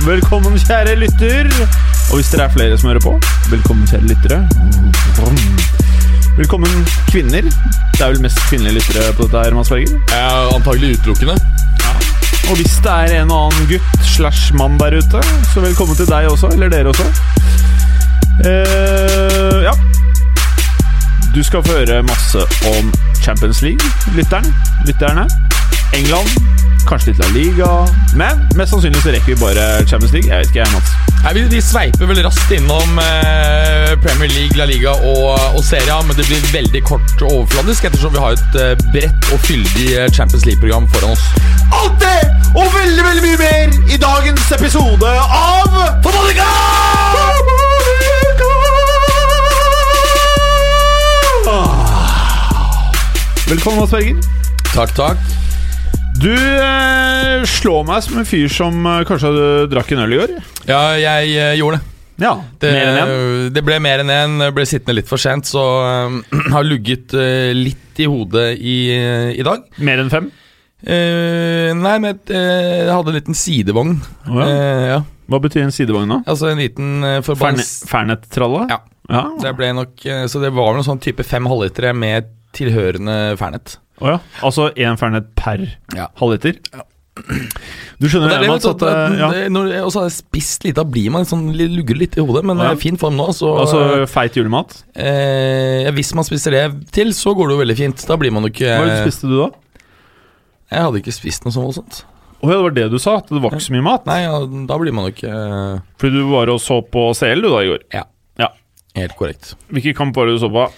Ja, velkommen kjære lytter. Og hvis dere er flere som hører på, velkommen kjære lyttere. Velkommen kvinner. Det er vel mest kvinnelige lyttere på dette her, Mads Berger. Ja, antagelig utelukkende. Og hvis det er en og annen gutt slash mann der ute, så velkommen til deg også, eller dere også. Uh, ja. Du skal få høre masse om Champions League, lytteren, lytterne. England, kanskje litt La Liga. Men mest sannsynlig så rekker vi bare Champions League. Jeg vet ikke, jeg, Mats. Nei, vi, vi sveiper vel raskt innom eh, Premier League, La Liga og, og Seria, men det blir veldig kort og overfladisk ettersom vi har et eh, bredt og fyldig eh, Champions League-program foran oss. Alt det og veldig, veldig mye mer i dagens episode av Fotballiga! Velkommen, Mads Berger. Takk, takk. Du eh, slår meg som en fyr som eh, kanskje drakk en øl i år. Ja, jeg eh, gjorde det. Ja, Det, mer enn en. det ble mer enn én. Ble sittende litt for sent, så eh, har lugget eh, litt i hodet i, i dag. Mer enn fem. Eh, nei, men eh, jeg hadde en liten sidevogn. Å ja. Eh, ja. Hva betyr en sidevogn, da? Altså en liten uh, Ferne- forbans... Fernet-tralle? Ja. ja. Det ble nok eh, Så det var noen sånn type fem halvlitere med tilhørende Fernet. Å ja. Altså én Fernet per Ja. halvliter? Du skjønner er det, vet du, at eh, ja. når- og så har jeg spist litt, da blir man sånn lugger litt i hodet, men Ja. fin form nå. Så Altså feit julemat? eh, hvis man spiser det til, så går det jo veldig fint. Da blir man jo ikke Hva spiste du da? Jeg hadde ikke spist noe sånt voldsomt. Å ja, det var det du sa? At det var ikke så mye mat? Nei, ja, da blir man jo ikke eh, Fordi du var og så på CL du da i går. Ja. Ja. Helt korrekt. Hvilke kamp var det du så på?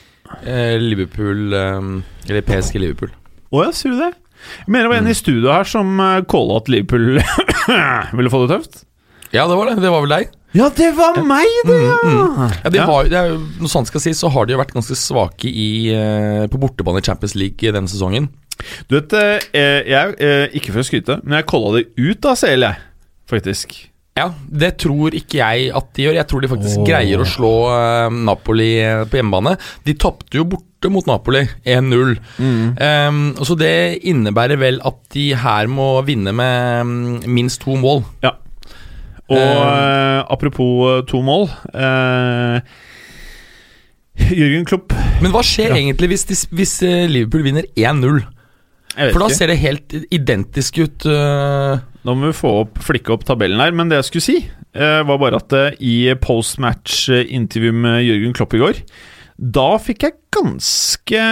Eh, Liverpool eh, Eller PSG Liverpool. Å ja, sier du det? Jeg mener det var en i studio her som uh, calla at Liverpool ville få det tøft. Ja, det var det. Det var vel deg? Ja, det var meg, det! ja. Ja, de Ja. Har, det er, når sant skal sies, så har de jo vært ganske svake i, eh, på bortebane i Champions League denne sesongen. Du vet, jeg, jeg, eh, ikke for å skryte, men jeg calla det ut av CL, jeg. Faktisk. Ja, Det tror ikke jeg at de gjør. Jeg tror de faktisk oh. greier å slå eh, Napoli eh, på hjemmebane. De tapte jo borte mot Napoli 1-0. Mm. Um, så det innebærer vel at de her må vinne med mm, minst to mål. Ja. Og uh, apropos to mål uh, Jørgen Klopp Men hva skjer Ja. egentlig hvis, de, hvis Liverpool vinner 1-0? For da ikke. ser det helt identisk ut. Nå Da må vi få opp, flikke opp tabellen her. Men det jeg skulle si, eh, var bare at eh, i postmatch-intervju med Jørgen Klopp i går, da fikk jeg ganske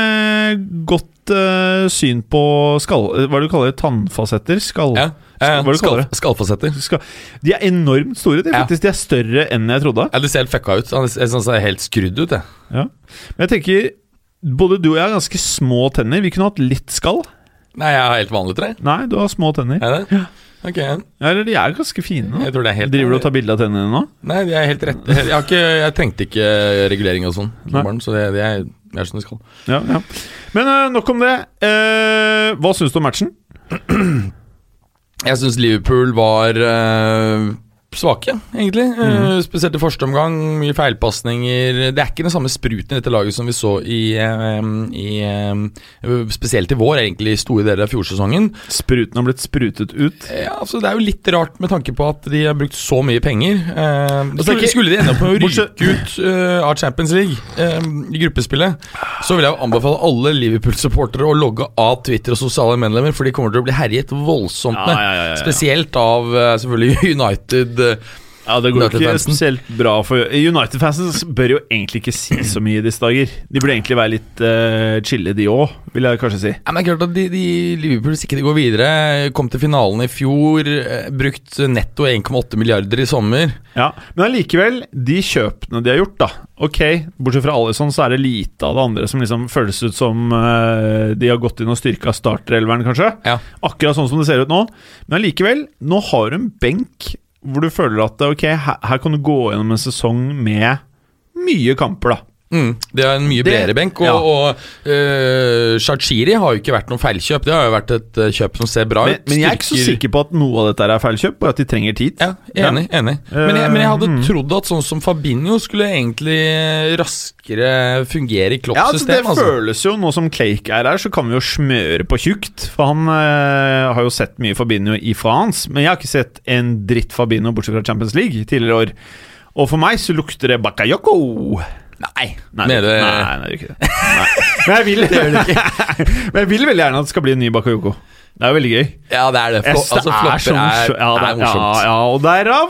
godt uh, syn på skall... eh, Hva er det du kaller det? Tannfasetter? Skall... ja. Hva du Skal, skallfasetter. Skal, de er enormt store. De, Ja. faktisk, de er større enn jeg trodde. Ja, Det ser helt fucka ut. Jeg synes helt skrudd ut. Jeg. Ja. Men jeg tenker både du og jeg har ganske små tenner. Vi kunne hatt litt skall. Nei, jeg har helt vanlig tre. Nei, du har små tenner. Er det? Ok, Ja, eller de er ganske fine. jeg tror det er helt Driver du og tar bilde av tennene dine nå? Nei, de er helt rette. Jeg, har ikke, jeg trengte ikke regulering og sånn, som Nei. barn, så det, det er er som det skal. Ja, ja. Men eh, nok om det. Eh, hva syns du om matchen? Jeg syns Liverpool var eh, svake, egentlig. Eh, spesielt i første omgang. Mye feilpasninger. Det er ikke den samme spruten i dette laget som vi så i, uh, i uh, Spesielt i vår, egentlig, i store deler av fjorsesongen. Spruten har blitt sprutet ut. Ja, altså Det er jo litt rart med tanke på at de har brukt så mye penger. Altså, skulle, skulle de ende opp med å ryke ut av Champions League i gruppespillet, så vil jeg jo anbefale alle Liverpool-supportere å logge av Twitter og sosiale medlemmer, for de kommer til å bli herjet voldsomt med. ja, ja, ja. Spesielt av selvfølgelig United. Ja, Det går ikke spesielt bra for United-fansen bør jo egentlig ikke si så mye i disse dager. De burde egentlig være litt uh, chille, de òg, vil jeg kanskje si. Ja, men det klart at de, de Liverpool, hvis ikke de går videre, kom til finalen i fjor, eh, brukt netto 1,8 milliarder i sommer. Ja, Men allikevel, de kjøpene de har gjort, da Ok, bortsett fra Alison, så er det lite av det andre som liksom føles ut som uh, de har gått inn og styrka starterelveren, kanskje. Ja. Akkurat sånn som det ser ut nå. Men allikevel, nå har hun benk hvor du føler at ok, her, her kan du gå gjennom en sesong med mye kamper, da. Mm, det er en mye bredere benk. Og, ja. og uh, Shachiri har jo ikke vært noe feilkjøp. Det har jo vært et eh, kjøp som ser bra Men, ut. men jeg er ikke så sikker på at noe av dette er feilkjøp, bare at de trenger tid. Ja, enig. enig men, jeg, men jeg hadde mm. trodd at sånn som Fabinho skulle egentlig raskere fungere i Ja, altså Det altså. føles jo, nå som Cake er her, så kan vi jo smøre på tjukt. For han eh, har jo sett mye Fabinho i France, men jeg har ikke sett en dritt Fabinho bortsett fra Champions League tidligere år. Og for meg så lukter det Bakayoko. Nei, Nei, mener det, du nei, nei, det gjør ikke det. Nei. Men jeg vil Men jeg vil veldig gjerne at det skal bli en ny Bakayoko. Det er jo veldig gøy. Ja, det er det. Jeg Flo, synes altså, det er flopper så er. Ja, det er morsomt. Ja, ja, og derav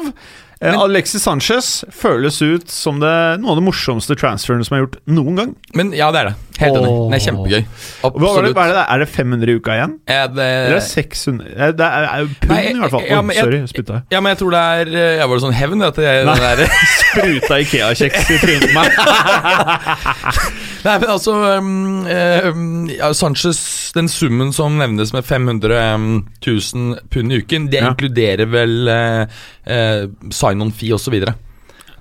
eh, Alexis Sanchez føles ut som det, noe av det morsomste transferen som er gjort noen gang. Men ja, det er det. Helt enig. Det er kjempegøy. Hva var det, Absolutt. hva er, det, er det 500 i uka igjen? Er det, Eller er det 600 Eh, Det er, er pund, i hvert fall. ja, men jeg- sorry, spytta jeg. ja, men jeg tror det er eh, Ja, Var det sånn hevn? At jeg, Nei. Spruta Ikea-kjeks i trynet på meg. Nei, men altså um, um, Sanchez, den summen som nevnes med 500 um, 000 pund i uken, det Ja. inkluderer vel uh, sign-on-fee osv.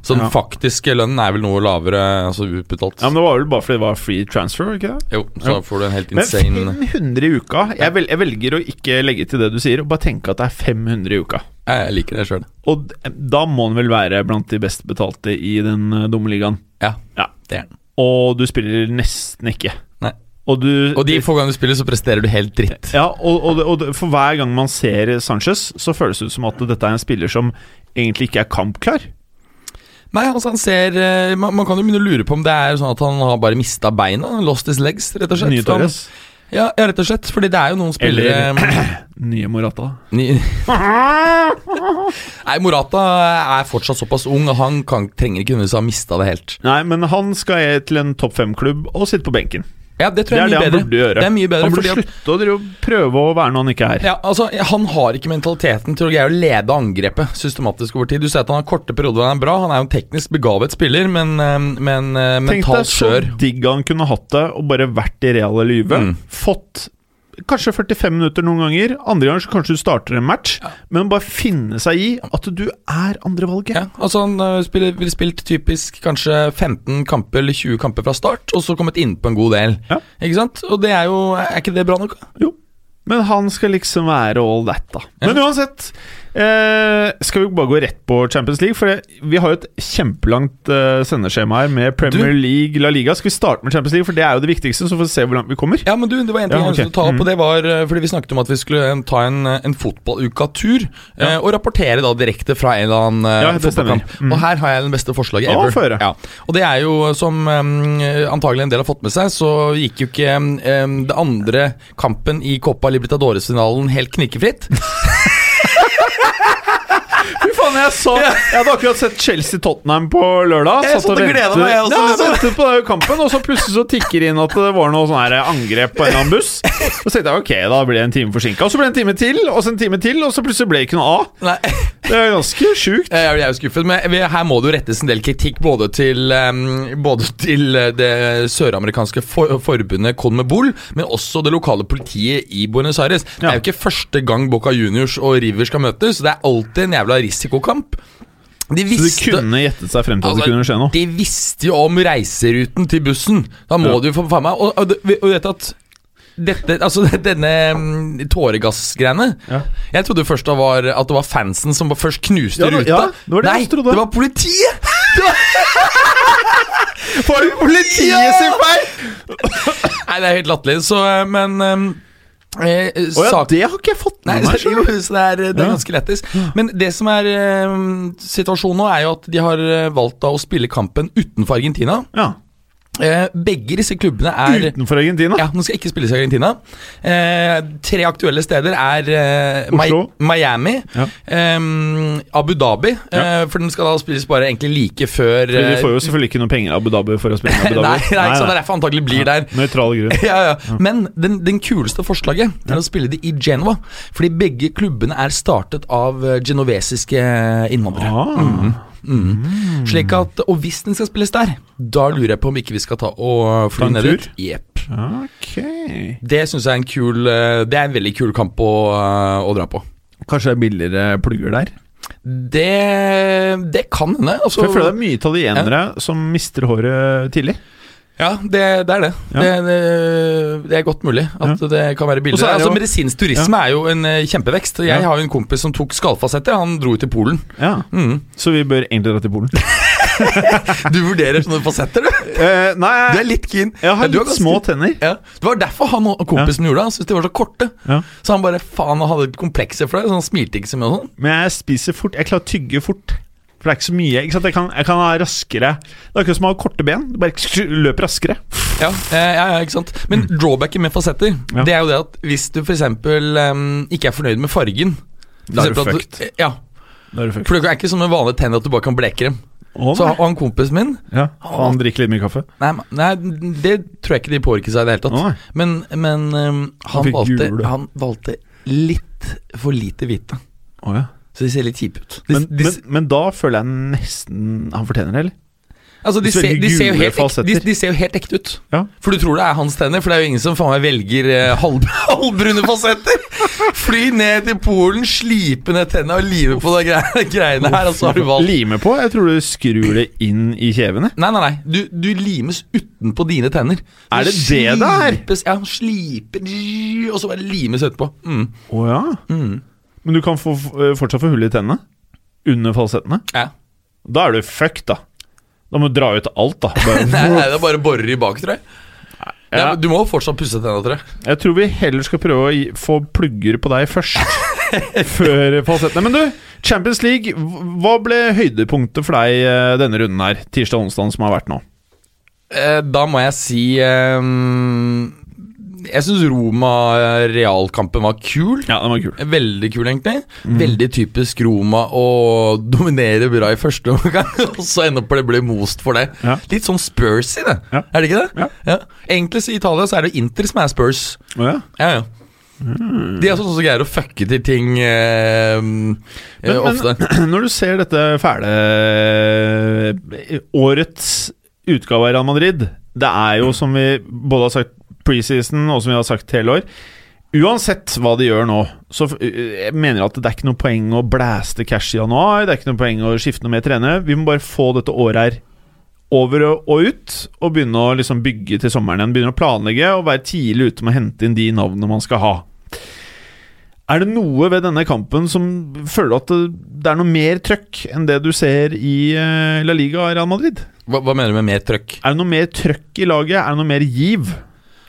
Så, den Ja. faktiske lønnen er vel noe lavere altså utbetalt. Ja, men Det var vel bare fordi det var free transfer, ikke det? Jo, så jo. får du en helt insane Men 500 i uka jeg, vel, jeg velger å ikke legge til det du sier, og bare tenke at det er 500 i uka. Jeg liker det sjøl. Og da må han vel være blant de best betalte i den eh, dumme ligaen. Ja, Ja. det er den. Og du spiller nesten ikke. Nei. Og du Og de få ganger du spiller, så presterer du helt dritt. Ja, og, og, og for hver gang man ser Sanchez, så føles det ut som at dette er en spiller som egentlig ikke er kampklar. Nei, altså han ser eh, man, man kan jo begynne å lure på om det er sånn at han har bare mista beina. Lost his legs, rett og slett. Han- Torres. Ja, ja, rett og slett. Fordi det er jo noen spillere Nye Morata. Nei, Morata er fortsatt såpass ung, og han kan, trenger ikke nødvendigvis ha mista det helt. Nei, men han skal til en topp fem-klubb og sitte på benken. Ja, Det tror Det jeg er er det han burde gjøre. Det er mye bedre han burde slutte å prøve å være noe han ikke er. ja, altså, Han har ikke mentaliteten til å greie å lede angrepet systematisk over tid. Du ser at han har korte perioder han er bra. Han er jo en teknisk begavet spiller, men, eh, mentalt skjør. Tenk deg så digg han kunne hatt det og bare vært i reale livet. Mm. Fått kanskje 45 minutter noen ganger. Andre ganger så kanskje du starter en match. Men bare finne seg i at du er andrevalget. Ja, altså Han uh, spiller, ville spilt typisk kanskje 15 kamper eller 20 kamper fra start, og så kommet innpå en god del. Ja. Ikke sant? Og det er jo Er ikke det bra nok? Jo. Men han skal liksom være all that, da. Ja. Men uansett, eh, skal vi bare gå rett på Champions League? For det, vi har jo et kjempelangt eh, sendeskjema her med Premier League, La Liga. Skal vi starte med Champions League, for det er jo det viktigste, så får vi se hvor langt vi kommer. Ja, men du, det var en ting Ja, jeg ville ta opp, Mm. og det var eh, fordi vi snakket om at vi skulle eh, ta en, eh, en fotballuka-tur, eh, og rapportere da direkte fra en eller annen Ja, fotballkamp. Mm. Og her har jeg den beste forslaget ever. høre. Ja. Og det er jo, som um, antagelig en del har fått med seg, så gikk jo ikke um, det andre kampen i Copa Libertadores-finalen helt knikkefritt. Fy jeg så Jeg hadde akkurat sett Chelsea-Tottenham på lørdag. Jeg satt og ventet- meg, jeg også, Ja, jeg ventet på den kampen, og så plutselig så tikker det inn at det var noe sånn angrep på en eller annen buss. Og så tenkte jeg ok, da blir det en time forsinka. Og så ble det en time til, og så en time til, og så plutselig ble det ikke noe av. Nei, Det er ganske sjukt. jeg er jo skuffet, men her må det jo rettes en del kritikk både til, både til eh, det søramerikanske for, forbundet Conmebol, men også det lokale politiet i Buenos Aires. Det er jo ikke første gang Boca Juniors og River skal møtes, så det er alltid en jævla risikokamp. De Så de kunne gjettet seg frem til at det Altså, kunne skje noe? de visste jo om reiseruten til bussen. Da må Ja. du jo få faen meg Og, og, og vet at dette, altså denne mm, tåregassgreiene Ja. Jeg trodde først det var, at det var fansen som først knuste Ja, det- ruta. det var det Nei, det var politiet! Det var politiet sin feil! Nei, det er helt latterlig. Så, eh, men um, eh, oh ja, det har ikke jeg fått med meg. jo, så det er, det er Ja. ganske lettis. Men det som er eh, situasjonen nå, er jo at de har eh, valgt da å spille kampen utenfor Argentina. Ja. Eh, begge disse klubbene er Utenfor Argentina? Ja, nå skal ikke spilles i Argentina. Eh, tre aktuelle steder er eh, Mi-. Miami, Ja. eh, Abu Dhabi eh, For den skal da spilles bare egentlig like før Fordi de eh, får jo selvfølgelig ikke noe penger av Abu Dhabi for å spille i Abu Nei, nei, nei, så det er derfor antagelig blir der. Nøytral grunn. Ja, ja. Men den, den kuleste forslaget er å spille det i Genova. Fordi begge klubbene er startet av genovesiske innvandrere. Ah. Mhm. Slik at, Og hvis den skal spilles der, da lurer jeg på om ikke vi skal ta og fly ned dit. Jepp. Okay. Det syns jeg er en kul eh, Det er en veldig kul kamp å, eh, å dra på. Kanskje det er billigere plugger der? Det, det kan hende. Altså, For jeg føler det er mye italienere som mister håret tidlig. Ja, det, det er det. Ja. Det, det. Det er godt mulig at det kan være billigere. er Altså, medisinsk turisme er jo en eh, kjempevekst. Jeg Ja. har jo en kompis som tok skallfasetter. Han dro ut til Polen. Ja, Mm. Så vi bør egentlig dra til Polen. Du vurderer sånne fasetter, du? Uh, nei, Du er litt keen. jeg har Ja, litt ganske- små tenner. Ja. Det var derfor han og kompisen gjorde det. Han syntes de var så korte. Ja. Så han bare faen han hadde komplekser for det. Så han smilte ikke så mye og sånn. Men jeg spiser fort. Jeg klarer å tygge fort. For det er ikke så mye. Ikke sant? Jeg, kan, jeg kan ha raskere Det er akkurat som å ha korte ben. Du bare løper raskere. Ja, eh, ja, ja, ikke sant Men drawbacket med fasetter Mm. Ja. Det er jo det at hvis du f.eks. Um, ikke er fornøyd med fargen Da er du fucked. Ja, Da er du fucked. For det er ikke som med vanlige tenner at du bare kan bleke dem. Oh, Så han kompisen min ja. Han drikker litt mye kaffe. Nei, nei, det tror jeg ikke de påvirker seg i det hele tatt. Oh. Men, men um, han, valgte, han valgte litt for lite hvite. Oh, ja. Så de ser litt kjipe ut. De, men, de, men, men da føler jeg nesten han fortjener det, eller? altså, de, ser, de, ser jo helt, ek- de, ser jo helt ekte ut. Ja. For du tror det er hans tenner, for det er jo ingen som faen meg velger eh, halv, halvbrune fasetter. Fly ned til Polen, slipe ned tenna og lime på de greiene her, Altså, har du valgt Lime på? Jeg tror du skrur det inn i kjevene. Nei, nei, nei. Du, du limes utenpå dine tenner. Er det det det er? Ja, sliper Og så bare limes etterpå. Mm. oh, ja. Mm. Men du kan få, eh, fortsatt få hull i tennene? Under falsettene? Ja. Da er du fucked, da. Da må du dra ut alt, da. Bare, Nei, nei, det er bare borer i bak, tror jeg. Ja. Du må fortsatt pusse tenna, tror jeg. Jeg tror vi heller skal prøve å gi, få plugger på deg først. før falsettene. Men du, Champions League. Hva ble høydepunktet for deg eh, denne runden her? Tirsdag og onsdag som har vært nå? Eh, da må jeg si ehm, Jeg syns Roma-realkampen var kul. Ja, den var kul. Veldig kul, egentlig. Mm. Veldig typisk Roma å dominere bra i første omgang, og så ende opp det blir most for det. Ja. Litt sånn Spurs i det, Ja. er det ikke det? Ja. Egentlig i Italia så er det Inter som er Spurs. Å ja. Ja, ja. De er sånne som greier å fucke til ting eh, eh, Men- men- Når du ser dette fæle eh, Årets utgave av Real Madrid Det er jo som vi både har sagt preseason og som vi har sagt hele år Uansett hva de gjør nå, så jeg mener jeg at det er ikke noe poeng å blæste cash i januar. Det er ikke noe poeng å skifte noe mer trener. Vi må bare få dette året her over og, ut, og begynne å liksom bygge til sommeren igjen. Begynne å planlegge og være tidlig ute med å hente inn de navnene man skal ha. Er det noe ved denne kampen som føler at det, det er noe mer trøkk enn det du ser i eh, La Liga og Real Madrid? Hva, hva mener du med mer trøkk? Er det noe mer trøkk i laget? Er det noe mer giv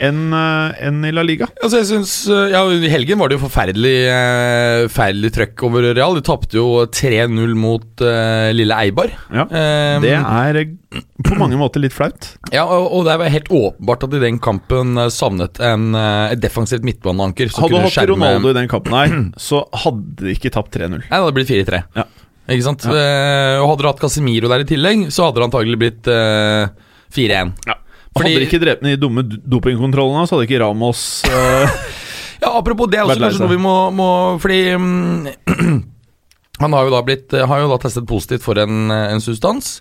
enn eh, enn i La Liga? Altså jeg synes, eh, ja, I helgen var det jo forferdelig eh, Forferdelig trøkk over Real. De tapte jo 3-0 mot eh, lille Eibar. Ja, um, Det er eh, på mange måter litt flaut. ja, og, og det var helt åpenbart at i den kampen savnet en, et defensivt midtbaneanker. Hadde du hatt skjerme- Ronaldo i den kampen her, så hadde de ikke tapt 3-0. Nei, det hadde blitt 4-3. Ja. Ikke sant? Eh, og hadde du hatt Casemiro der i tillegg, så hadde det antagelig blitt eh, 4-1. Ja. Fordi- Hadde de ikke drept den i dumme dopingkontrollene, så hadde ikke Ramos uh... Ja, apropos det, er også kanskje noe vi må, må Fordi um, han har jo da blitt Har jo da testet positivt for en, en substans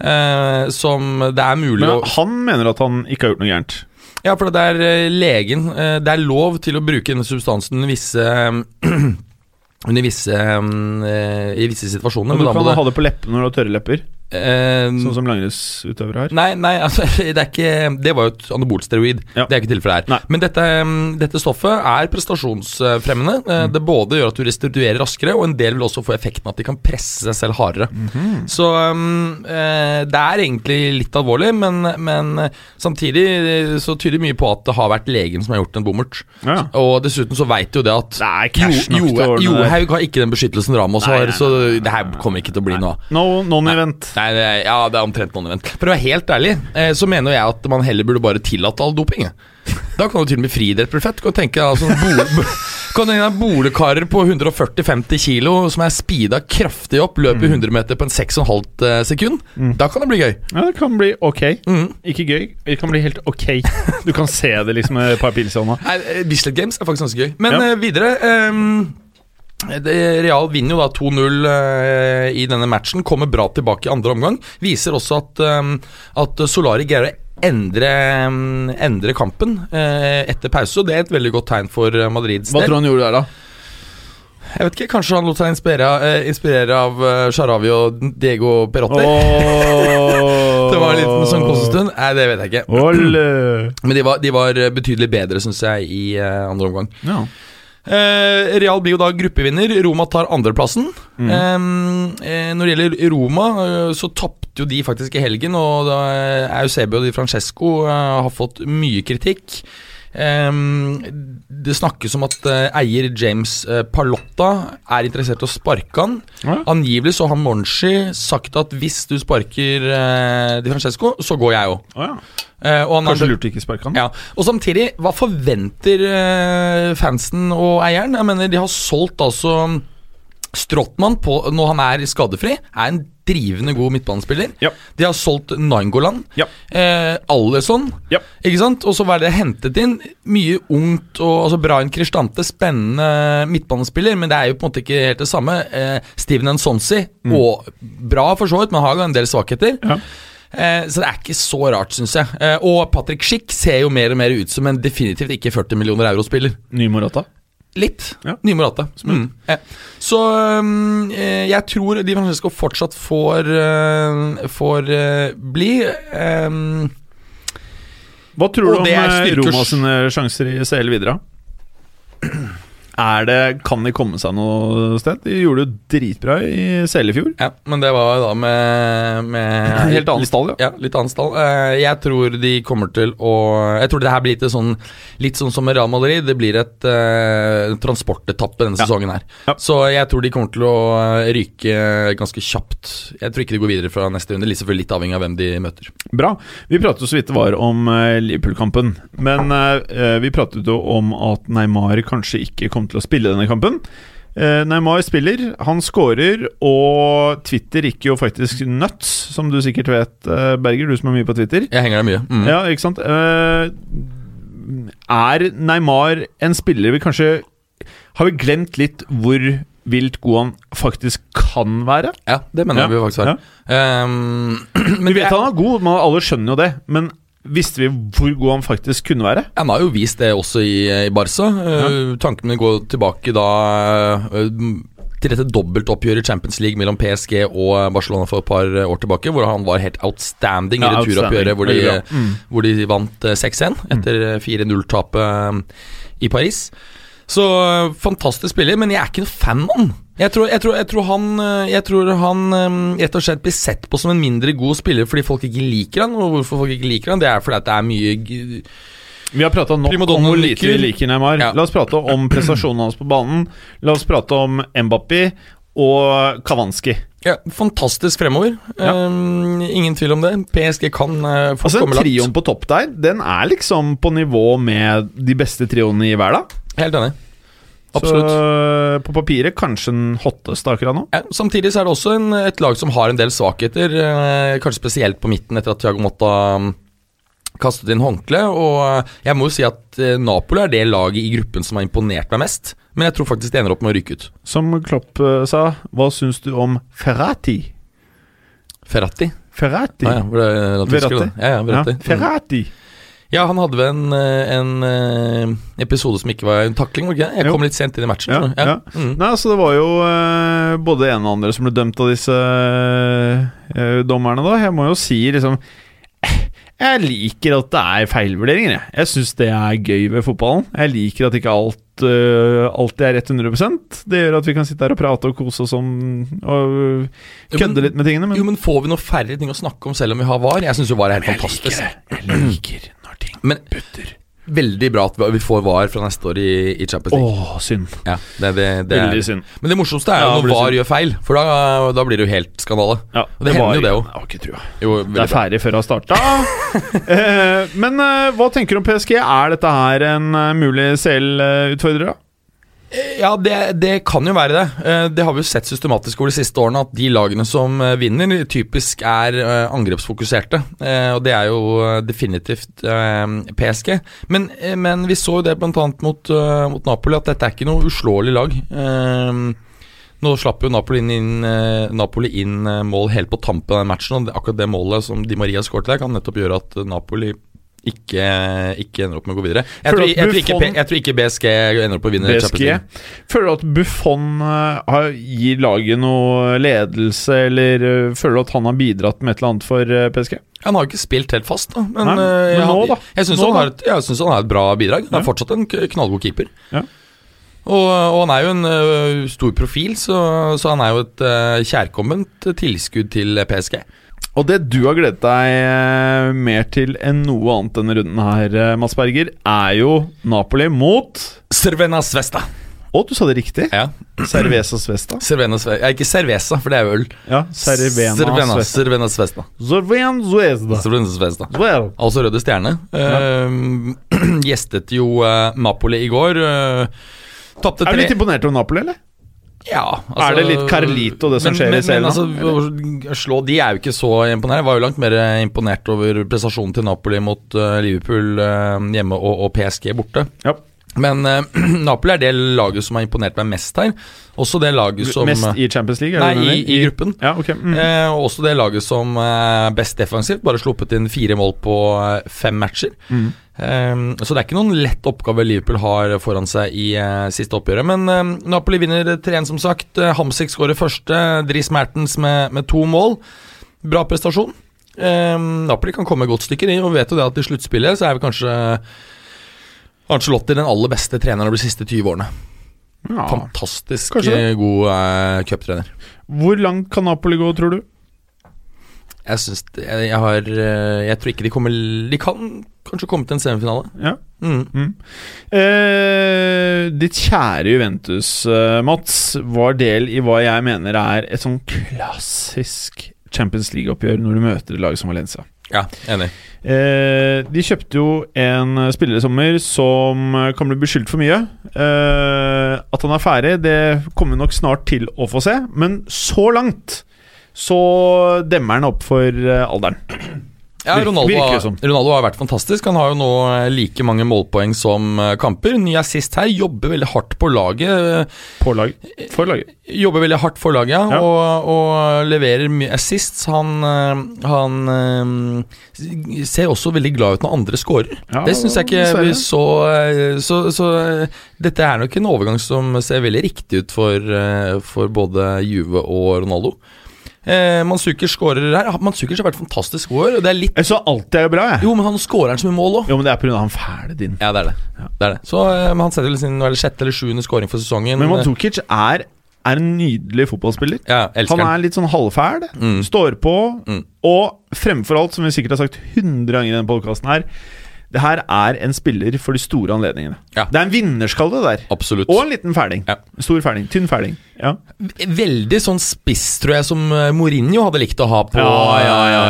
eh, som det er mulig Men å han mener at han ikke har gjort noe gærent. Ja, for det er eh, legen eh, Det er lov til å bruke denne substansen visse Under visse um, I visse situasjoner. Men du da kan det- ha det på leppene når du har tørre lepper, eh, sånn som langrennsutøvere har. Nei, nei, altså, det ikke Det var jo et anabolsteroid. Ja. Det er ikke tilfellet her. Nei. Men dette, mm, dette stoffet er prestasjonsfremmende. Mm. Eh, Det både gjør at du restituerer raskere, og en del vil også få effekten at de kan presse seg selv hardere. Mhm. Så um, det er egentlig litt alvorlig, men, men eh, samtidig så tyder mye på at det har vært legen som har gjort en bommert. Ja. Og dessuten så veit jo det at nok Jo- Jo-. Johaug har ikke den beskyttelsen Ramos har, så det her kommer ikke til å bli noe av. No, Non-event. Nei, det er, ja, det er omtrent non-event. For å være helt ærlig, eh, så mener jeg at man heller burde bare tillate all doping. jeg. Da kan du til og med friidrett bli fett. Du tenke deg altså, bole, kan bolekarer på 140-50 kilo som er speeda kraftig opp, løper 100 meter på en 6,5 sekund. Da kan det bli gøy. Ja, det kan bli ok. Mm. Ikke gøy, det kan bli helt ok. Du kan se det liksom med et par pils i hånda. Nei, eh, Bislett Games er faktisk ganske gøy. Men Ja. eh, videre ehm, Real vinner jo da 2-0 eh, i denne matchen. Kommer bra tilbake i andre omgang. Viser også at, ehm, at Solari greier å endre, ehm, endre kampen eh, etter pause. Og det er et veldig godt tegn for Madrids del. Hva tror du han gjorde der, da? Jeg vet ikke, Kanskje han lot seg inspirere, eh, inspirere av eh, Sharawi og Diego Perotti? Det var en liten sånn kosestund? Nei, det vet jeg ikke. Olle. Men de var, de var betydelig bedre, syns jeg, i eh, andre omgang. Ja. Eh, Real blir jo da gruppevinner. Roma tar andreplassen. Mm. Eh, når det gjelder Roma, eh, så tapte jo de faktisk i helgen, og da Eusebio Di Francesco har fått mye kritikk. Det snakkes om at eh, eier James eh, Palotta er interessert i å sparke han. Ja. Angivelig så har Monchi sagt at hvis du sparker eh, Di Francesco, så går jeg òg. Ja. Kanskje lurt ikke sparke han? ja, og samtidig, hva forventer fansen og eieren? Jeg mener, de har solgt altså Strottmann på, når han er skadefri, er en drivende god midtbanespiller. Ja. De har solgt Nangoland, Ja. Eh, Allison. Ja. Ikke sant? Og så var det hentet inn mye ungt og altså Brian Kristante, spennende midtbanespiller, men det er jo på en måte ikke helt det samme. Eh, Steven Nsonsi, og bra for så vidt, men har jo en del svakheter. Ja. Eh, så det er ikke så rart, syns jeg. Eh, og Patrick Schick ser jo mer og mer ut som en definitivt ikke 40 millioner euro-spiller. Ny Morata? Litt. Ja. Nye Morata. Mm. Ja. Så um, eh, jeg tror Di Francesco fortsatt får, uh, får uh, bli. Um, Hva tror du om Roma sine sjanser i CL videre? Er det, Kan de komme seg noe sted? De gjorde det dritbra i Seljefjord. ja, men det var da med, med Helt annen stall, ja. Ja, litt annen stall. Eh, jeg tror de kommer til å Jeg tror det her blir litt sånn Litt sånn som med Madrid. Det blir et uh, transportetappe denne Ja. sesongen her. Ja. Så jeg tror de kommer til å eh, ryke ganske kjapt. Jeg tror ikke de går videre fra neste runde. Selvfølgelig litt avhengig av hvem de møter. Bra. Vi pratet jo så vidt det var om eh, Liverpool-kampen. Men uh, vi pratet jo om at Neymar kanskje ikke kom til å spille denne kampen. Eh, Neymar spiller, han scorer, og Twitter gikk jo faktisk nuts, som du sikkert vet, eh, Berger, du som er mye på Twitter. Jeg henger der mye. Mm. Ja, ikke sant? Eh, er Neymar en spiller vi kanskje Har vi glemt litt hvor vilt god han faktisk kan være? Ja, det mener Ja, vi faktisk Ja. Um, men Vi vet er- han er god, man alle skjønner jo det. Men visste vi hvor god han faktisk kunne være? Han har jo vist det også i, i Barca. Uh, tankene går tilbake da uh, til dette dobbeltoppgjøret i Champions League mellom PSG og Barcelona for et par år tilbake, hvor han var helt outstanding i returoppgjøret, hvor, de- Mm. hvor de vant eh, 6-1 etter eh, 4-0-tapet eh, i Paris. Så eh, fantastisk spiller, men jeg er ikke noen fan av han. Jeg tror, jeg, tror, jeg, tror han, eh, jeg tror han um, rett og slett blir sett på som en mindre god spiller fordi folk ikke liker han. Og hvorfor folk ikke liker han, det er fordi at det er mye Vi har prata nok om hvor lite vi liker. Neymar. Ja. La oss prate om prestasjonen hans på banen. La oss prate om Mbappé og Kavanski. Ja, fantastisk fremover. Ja. Um, ingen tvil om det. PSG kan uh, få Altså komme Trioen på topp der, den er liksom på nivå med de beste trioene i verden. Helt enig. Absolutt. Så på papiret kanskje den hotteste akkurat nå. Ja, samtidig så er det også en, et lag som har en del svakheter, eh, kanskje spesielt på midten etter at Thiago Motta um, kastet inn håndkle. Og eh, jeg må jo si at eh, Napoli er det laget i gruppen som har imponert meg mest. Men jeg tror faktisk de ender opp med å ryke ut. Som Klopp sa, hva syns du om Ferrati? Ferrati. Ferrati? Ah, ja, Verratti. Ja, ja, Verratti. Ja, Ferrati. Ja, han hadde vel en, eh, en eh, episode som ikke var en takling, var det ikke det? Jeg Jo. kom litt sent inn i matchen. Ja, ja. ja. Mm. Nei, altså Det var jo uh, både en og andre som ble dømt av disse uh, dommerne, da. Jeg må jo si liksom Jeg liker at det er feilvurderinger, jeg. Jeg syns det er gøy ved fotballen. Jeg liker at ikke alt uh, alltid er rett 100% Det gjør at vi kan sitte her og prate og kose oss om Og kødde litt med tingene. Men Jo, men får vi noe færre ting å snakke om selv om vi har VAR? Jeg syns jo VAR er helt jeg liker det. Jeg liker ting Men butter. veldig bra at vi får VAR fra neste år i, i Champions League. Åh, synd. Ja, det, det, det Veldig synd. Men det morsomste er jo ja, når VAR synd. gjør feil, for da, da blir det jo helt skandale. Ja, Og det hender jo det òg. Har ikke trua. Jo, Det er ferdig før har starta. eh, men eh, hva tenker du om PSG? Er dette her en uh, mulig CL-utfordrer? da? Ja, det, det kan jo være det. Eh, Det har vi jo sett systematisk over de siste årene, at de lagene som eh, vinner, typisk er eh, angrepsfokuserte. Og det er jo definitivt PSG. Men, men vi så jo det bl.a. Mot, mot Napoli, at dette er ikke noe uslåelig lag. Nå slapp jo Napoli inn, Napoli inn mål helt på tampen av den matchen, og akkurat det målet som Di Maria skåret der, kan nettopp gjøre at Napoli ikke, ikke ender opp med å gå videre. Jeg tror, jeg, tror ikke, jeg tror ikke BSG ender opp med å vinne Champions Føler du at Buffon eh, har, gir laget noe ledelse, eller eh, føler du at han har bidratt med et eller annet for eh, PSG? Han har jo ikke spilt helt fast, da. Men, Nei, men han, syns Nå, han, da? jeg synes han har et bra bidrag. Han er Ja. fortsatt en knallgod keeper. Ja. Og, og han er jo en uh, stor profil, så, så han er jo et uh, kjærkomment tilskudd til PSG. Og det du har gledet deg eh, mer til enn noe annet denne runden her, eh, Mads Berger, er jo Napoli mot Servena Svesta. Å, du sa det riktig! Ja. Cerveza Svesta. Cervena Svesta. Ja, ikke Cerveza, for det er øl. Ja, Cervena Cervena, Svesta. Cervena Svesta. Cervena Svesta. Cervena Well. Altså Røde Stjerne. Eh, gjestet jo uh, Napoli i går. Uh, Tapte Er du litt imponert over Napoli, eller? Ja, Er det litt Carlito, det som skjer i serien, Men, altså, slå de er jo ikke så imponerende. Jeg var jo langt mer imponert over prestasjonen til Napoli mot uh, Liverpool uh, hjemme og, og PSG borte. Ja. Men uh, Napoli er det laget som har imponert meg mest her. Også det laget som Mest i Champions League? Nei, i, i gruppen. Ja, ok. Mm. Også det laget som er best defensivt. Bare sluppet inn fire mål på fem matcher. Mm. Eh, så det er ikke noen lett oppgave Liverpool har foran seg i uh, siste oppgjøret. Men um, Napoli vinner 3-1, som sagt. Uh, Hamsik skårer første. Dris Mertens med, med to mål. Bra prestasjon. Um, Napoli kan komme et godt stykke, de. Og vet jo det at i sluttspillet så er vi kanskje Arncelotti den aller beste treneren over de siste 20 årene. Ja. Fantastisk eh, god uh, cuptrener. Hvor langt kan Napoli gå, tror du? Jeg syns jeg, jeg har eh, Jeg tror ikke de kommer De kan kanskje komme til en semifinale. Ja. Mm. Eh, ditt kjære Juventus, eh, Mats, var del i hva jeg mener er et sånn klassisk Champions League-oppgjør når du møter et lag som Valencia. Ja, enig. Eh, de kjøpte jo en spiller i sommer som eh, kan bli beskyldt for mye. Eh, at han er ferdig, det kommer vi nok snart til å få se. Men så langt så demmer han opp for eh, alderen. Ja, Ronaldo. Ronaldo har vært fantastisk. Han har jo nå eh, like mange målpoeng som eh, kamper. Ny assist her. Jobber veldig hardt på laget. eh, På lag. For laget. Jobber veldig hardt for laget, ja, og, og leverer mye assists. Han, eh, han eh, ser også veldig glad ut når andre scorer. Ja, det syns jeg ikke vi så eh, Så, så eh, dette er nok en overgang som ser veldig riktig ut for, eh, for både Juve og Ronaldo. Eh, Manzukic skårer her. Manzukic har vært fantastisk god og Det er litt Jeg så alltid er jo bra, jeg. Jo, men han skårer så mye mål òg. Jo, men det er pga. han fæle din. Ja, det er det. det, er det. Så, eh, han setter vel sin eller sjette eller sjuende skåring for sesongen. Men Mandzukic er, er en nydelig fotballspiller. ja, han. er litt sånn halvfæl, Mm. står på, Mm. og fremfor alt, som vi sikkert har sagt 100 ganger i denne podkasten her Det her er en spiller for de store anledningene. Ja. Det er en vinnerskalle der. Absolutt. Og en liten fæling. Ja. Stor fæling. Tynn fæling. Ja. Veldig sånn spiss, tror jeg, som eh, Mourinho hadde likt å ha på Ja, ja,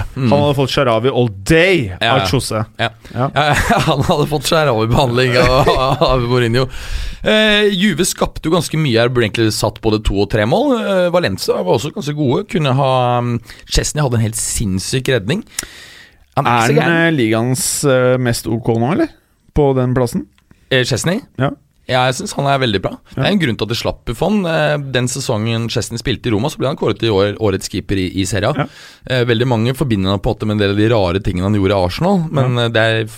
Han Mm. hadde fått Sharawi all day Ja, ja. av Chose. Ja. Ja. Ja, han hadde fått Sharawi-behandling av, av Mourinho. Eh, Juve skapte jo ganske mye her, burde egentlig satt både to og tre mål. Eh, Valencia var også ganske gode. Kunne ha um, Chesney hadde en helt sinnssyk redning. Han er Er han eh, ligaens eh, mest OK nå, eller? På den plassen? Eh, Chesney? Ja. Ja, jeg syns han er veldig bra. Det er en grunn til at det slapp Buffon. Den sesongen Chesney spilte i Roma, så ble han kåret til årets keeper i, i Serie A. Ja. Veldig mange forbinder han på en med en del av de rare tingene han gjorde i Arsenal, men ja. det er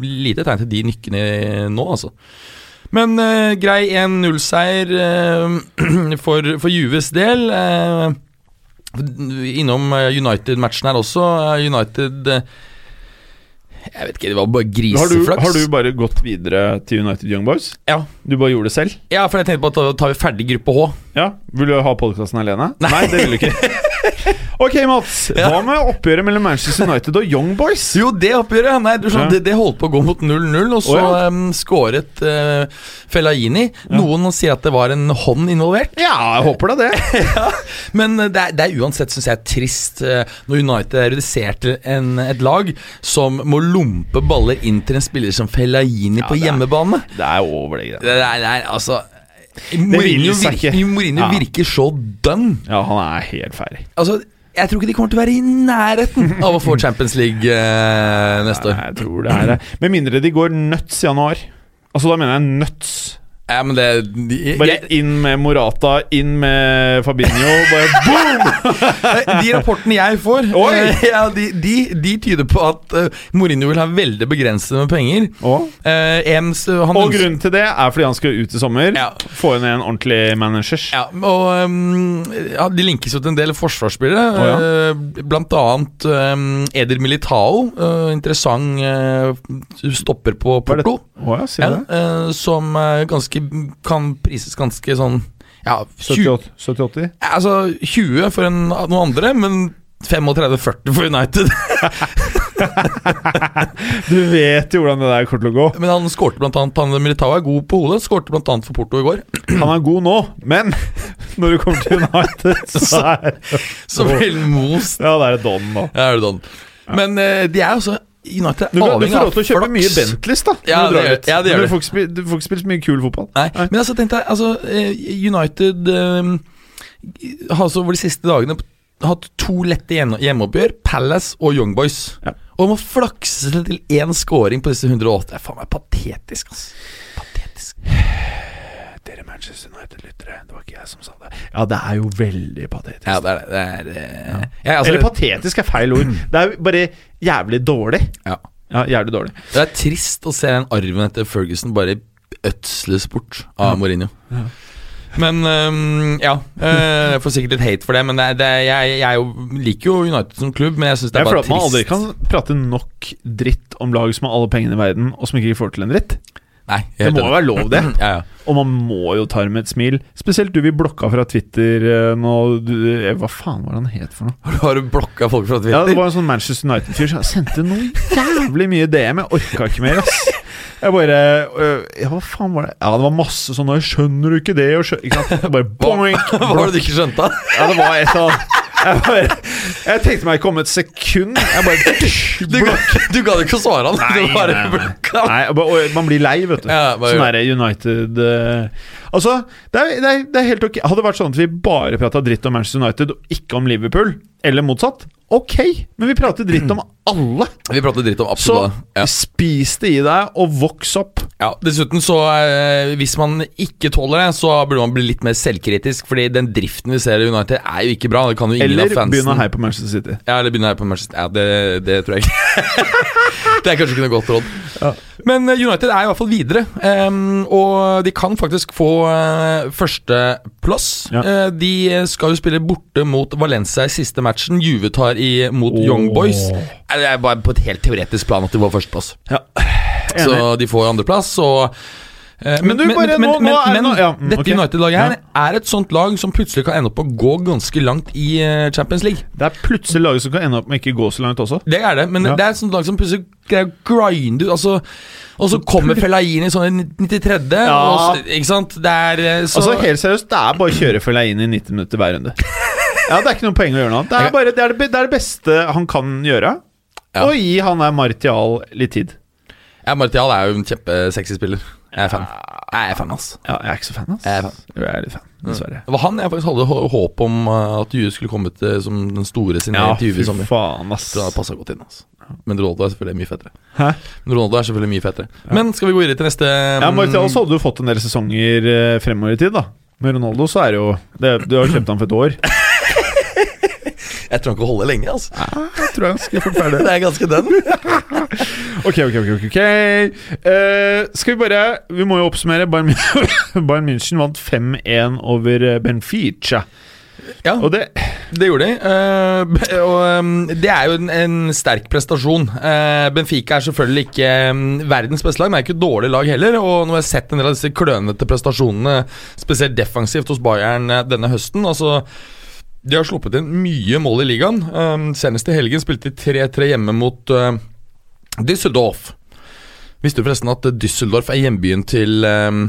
lite tegn til de nykkene nå, altså. Men uh, grei 1-0-seier uh, for, for Juves del. Eh, innom eh, United-matchen her også. Eh, United eh, Jeg vet ikke, det var bare Har du, griseflaks. har du bare gått videre til United Young Boys? Ja. Du bare gjorde det selv? ja, for jeg tenkte på at da tar vi ferdig gruppe H. Ja, Vil du ha podkasten alene? Nei. det vil du ikke. ok, Mats. Ja. Hva med oppgjøret mellom Manchester United og Young Boys? Jo, det oppgjøret Nei, du skjønner, Ja. det, det holdt på å gå mot 0-0, og så oh, ja. um, skåret uh, Fellaini. Noen sier at det var en hånd involvert. Ja, jeg håper da det. Men eh, det er, det er uansett, syns jeg, trist uh, når United er redusert en, et lag som må lompe baller inn til en spiller som Fellaini på det er- hjemmebane. Det er over, det Det greia. er, det er altså Mourinho, virker. Mourinho Ja. virker så done. Ja, han er helt ferdig. Altså, jeg tror ikke de kommer til å være i nærheten av å få Champions League eh, neste år. Jeg tror det er det. Med mindre de går nuts i januar. Altså Da mener jeg nuts. Ja, men det de, Bare inn med Morata, inn med Fabinho. Bare boom! de rapportene jeg får, eh, ja, de, de, de tyder på at uh, Mourinho vil ha veldig begrenset med penger. Og, uh, Ems, han og grunnen til det er fordi han skal ut i sommer. Ja. Få inn en ordentlig manager. Ja, og um, ja, De linkes jo til en del forsvarsspillere. Å, uh, blant annet um, Eder Militao. eh, interessant eh, stopper på? Porto. oh, ja, sier det? eh, som eh, ganske kan prises ganske sånn Ja, 20, 78? altså 20 for en, noen andre, men 35-40 for United. Du vet jo hvordan det der kommer til å gå. men han skårte blant annet Han Militao er god på hodet. Skårte blant annet for Porto i går. Han er god nå, men når du kommer til United, så er Så vel most. Ja, det er Don nå. Ja, er don. Ja. Men eh, de er altså United Du, av flaks. du får råd lov til å kjøpe mye. Bentleys, da. Ja, du det ja, det du får, ikke spille, du får ikke spilt så mye kul fotball. Nei, men altså tenkte jeg altså, eh, United um, har så over de siste dagene hatt to lette hjemmeoppgjør. Palace og Young Boys. Ja. Og må flakse seg til én scoring på disse 108. Det er faen meg patetisk, altså. Patetisk. Dere Manchester United-lyttere, det var ikke jeg som sa det. Ja, det er jo veldig patetisk. Ja, det er det. er, eh, ja, altså, Eller patetisk er feil ord. Det er bare jævlig dårlig. ja. Ja, jævlig dårlig. Det er trist å se den arven etter Ferguson bare ødsles bort av Mourinho. Men um, ja. øh, Jeg får sikkert litt hate for det, men det, er- det, er- jeg, jeg er liker jo United som klubb, men jeg syns det er er trist bare fordi at man aldri kan prate nok dritt om lag som har alle pengene i verden, og som ikke får til en dritt. Nei, Det må jo være lov, det. Ja, ja. Og man må jo ta det med et smil. Spesielt du vi blokka fra Twitter eh, nå du, eh, Hva faen var det han het for noe? Har du blokka folk fra Twitter? Ja, Det var en sånn Manchester United-fyr som sendte noe jævlig mye DM. Jeg orka ikke mer, ass. Jeg bare øh, Ja, hva faen var det? Ja, det var masse sånn 'Skjønner du ikke det?' Og skjønner, ikke sant? Jeg bare boink, Hva var det du ikke skjønte? Ja, det var et annet. Jeg, bare, jeg tenkte meg ikke om et sekund. Jeg bare Du, du gadd ikke å svare han. nei, nei. Nei, og man blir lei, vet du. Ja, bare- sånn er United eh. Altså, det er, det, er, det er helt ok. Hadde det vært sånn at vi bare prata dritt om Manchester United og ikke om Liverpool, eller motsatt, ok, men vi prater dritt om alle. Vi prater dritt om absolutt alle. ja. spis det i deg, og voks opp. Ja, Dessuten, så eh, hvis man ikke tåler det, så burde man bli litt mer selvkritisk. Fordi den driften vi ser i United, er jo ikke bra. Det kan jo ingen Eller av fansen begynne å heie på Manchester City. Ja, eller begynne her på Manchester Ja, det, det tror jeg ikke. det er kanskje ikke noe godt råd. Men eh, United er i hvert fall videre, um, og de kan faktisk få uh, førsteplass. Ja. Uh, de skal jo spille borte mot Valencia i siste matchen. Juve tar i mot Young Boys. Eh, Det er bare på et helt teoretisk plan at de får førsteplass. Ja. Så de får andreplass, og eh, Men du, men, nå- nå er det ja, mm, dette ok. United-laget her er et sånt lag som plutselig kan ende opp å gå ganske langt i eh, Champions League. Det er plutselig laget som kan ende opp med ikke gå så langt også. Det er det, men Ja. det er et sånt lag som plutselig greier å grinde ut altså, Og så kommer Fellaini sånn i 93., Ja. og så, ikke sant? Det er eh, så Altså Helt seriøst, det er bare å kjøre Fellaini i 90 minutter hver runde. Ja, Det er ikke noe poeng å gjøre noe annet. Det er, bare, det, er det, det er det beste han kan gjøre. Ja. Og gi han der Martial litt tid. ja, Martial er jo en kjempesexy spiller. Jeg er fan. Jeg er fan, ass. Ja, Jeg er ikke så fan, ass. Jeg er fan. Jo, jeg er litt fan, dessverre. Det var han jeg faktisk hadde hå- håp om eh, at Juve skulle komme til som den store sin Ja, i Juve i sommer. faen, ass. Det hadde passet godt inn. Altså. Men Ronaldo er selvfølgelig mye fetere. Hæ? Men Ronaldo er selvfølgelig mye fetere Men skal vi gå videre til neste Ja, Martial også hadde du fått en del sesonger eh, fremover i tid, da. Med Ronaldo så er det jo det, Du har kjøpt han for et år. Jeg tror han kan holde lenge, altså. Jeg tror jeg skal fort ferdig. Det er ganske den. Ok, ok, ok. ok, Eh, Skal vi bare Vi må jo oppsummere. Bayern Bayern München vant 5-1 over eh, Benfica. Ja, Og det det gjorde de. Uh, og um, det er jo en, en sterk prestasjon. Uh, Benfica er selvfølgelig ikke um, verdens beste lag, men er ikke et dårlig lag heller. Og nå har jeg sett en del av disse klønete prestasjonene, spesielt defensivt hos Bayern denne høsten. Altså de har sluppet inn mye mål i ligaen. Um, senest i helgen spilte de 3-3 hjemme mot uh, Düsseldorf. Visste du forresten at Düsseldorf er hjembyen til um,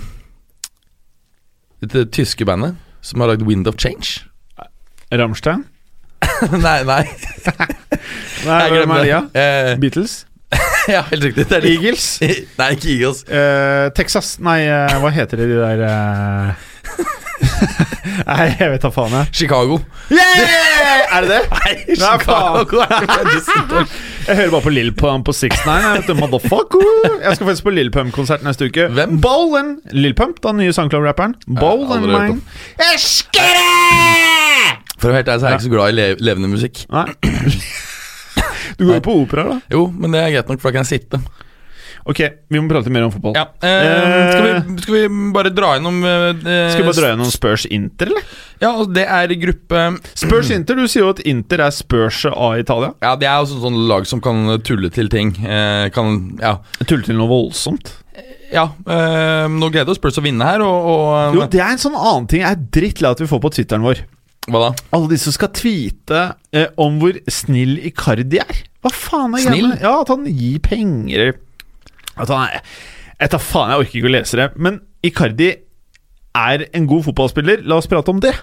dette tyske bandet som har lagd Wind of Change? Rammstein? nei, nei. Nei, Jeg glemmer er det. Eh, Beatles? ja, helt riktig. Det. Eagles? nei, ikke Eagles. Eh, Texas Nei, eh, hva heter det de der eh, Nei, jeg vet da faen, jeg. Chicago. Yeah! Er det det? Nei. Chicago. Jeg hører bare på Lill Pump på 69. Jeg vet motherfucker Jeg skal faktisk på Lill Pump-konsert neste uke. Hvem? Bowlen! Lill Pump, den nye SoundCloud-rapperen. Bowlen, Mine. For å være helt ærlig så er jeg ikke så glad i le levende musikk. Nei. Du går jo på opera, da. Jo, men det er greit nok, for da kan jeg sitte. Ok, vi må prate mer om fotball. Ja, eh, skal, vi, skal vi bare dra gjennom eh, Skal vi bare dra gjennom Spurs Inter, eller? Ja, og det er gruppe Spurs Inter, du sier jo at Inter er Spurs av Italia. Ja, det er jo sånn, lag som kan tulle til ting. Eh, kan Ja. Tulle til noe voldsomt. ja eh, nå gleder oss Spurs å vinne her, og, og Jo, det er en sånn annen ting jeg er drittlei at vi får på Twitteren vår. Hva da? Alle de som skal tweete eh, om hvor snill Icardi er. Hva faen er Snill? Ja, at han gir penger At han er Jeg tar faen, jeg orker ikke å lese det. Men Icardi er en god fotballspiller. La oss prate om det.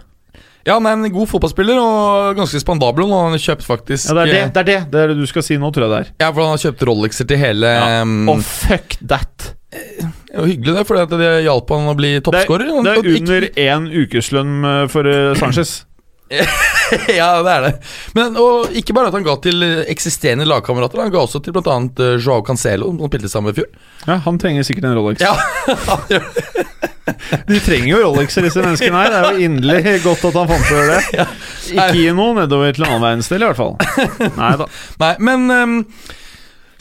Ja, han er en god fotballspiller og ganske spandabel. Og han har kjøpt faktisk Ja, det er det det er det, det, er det du skal si nå, tror jeg det er. Ja, for han har kjøpt Rolexer til hele Ja. um, oh, fuck that! Det var hyggelig, det, for det hjalp han å bli er, toppskårer. det er under én ukeslønn eh, for eh, Sanchez. ja, det er det. Men og ikke bare at han ga til eksisterende lagkamerater, han ga også til bl.a. Uh, Joao Cancelo, som spilte sammen i fjor. Ja, Han trenger sikkert en Rolex. Ja, De trenger jo Rolexer, disse menneskene her. Det er jo inderlig godt at han fant på å gjøre det. Ikke gi noe nedover til en annen verdensdel, i hvert fall. Nei da. Men um,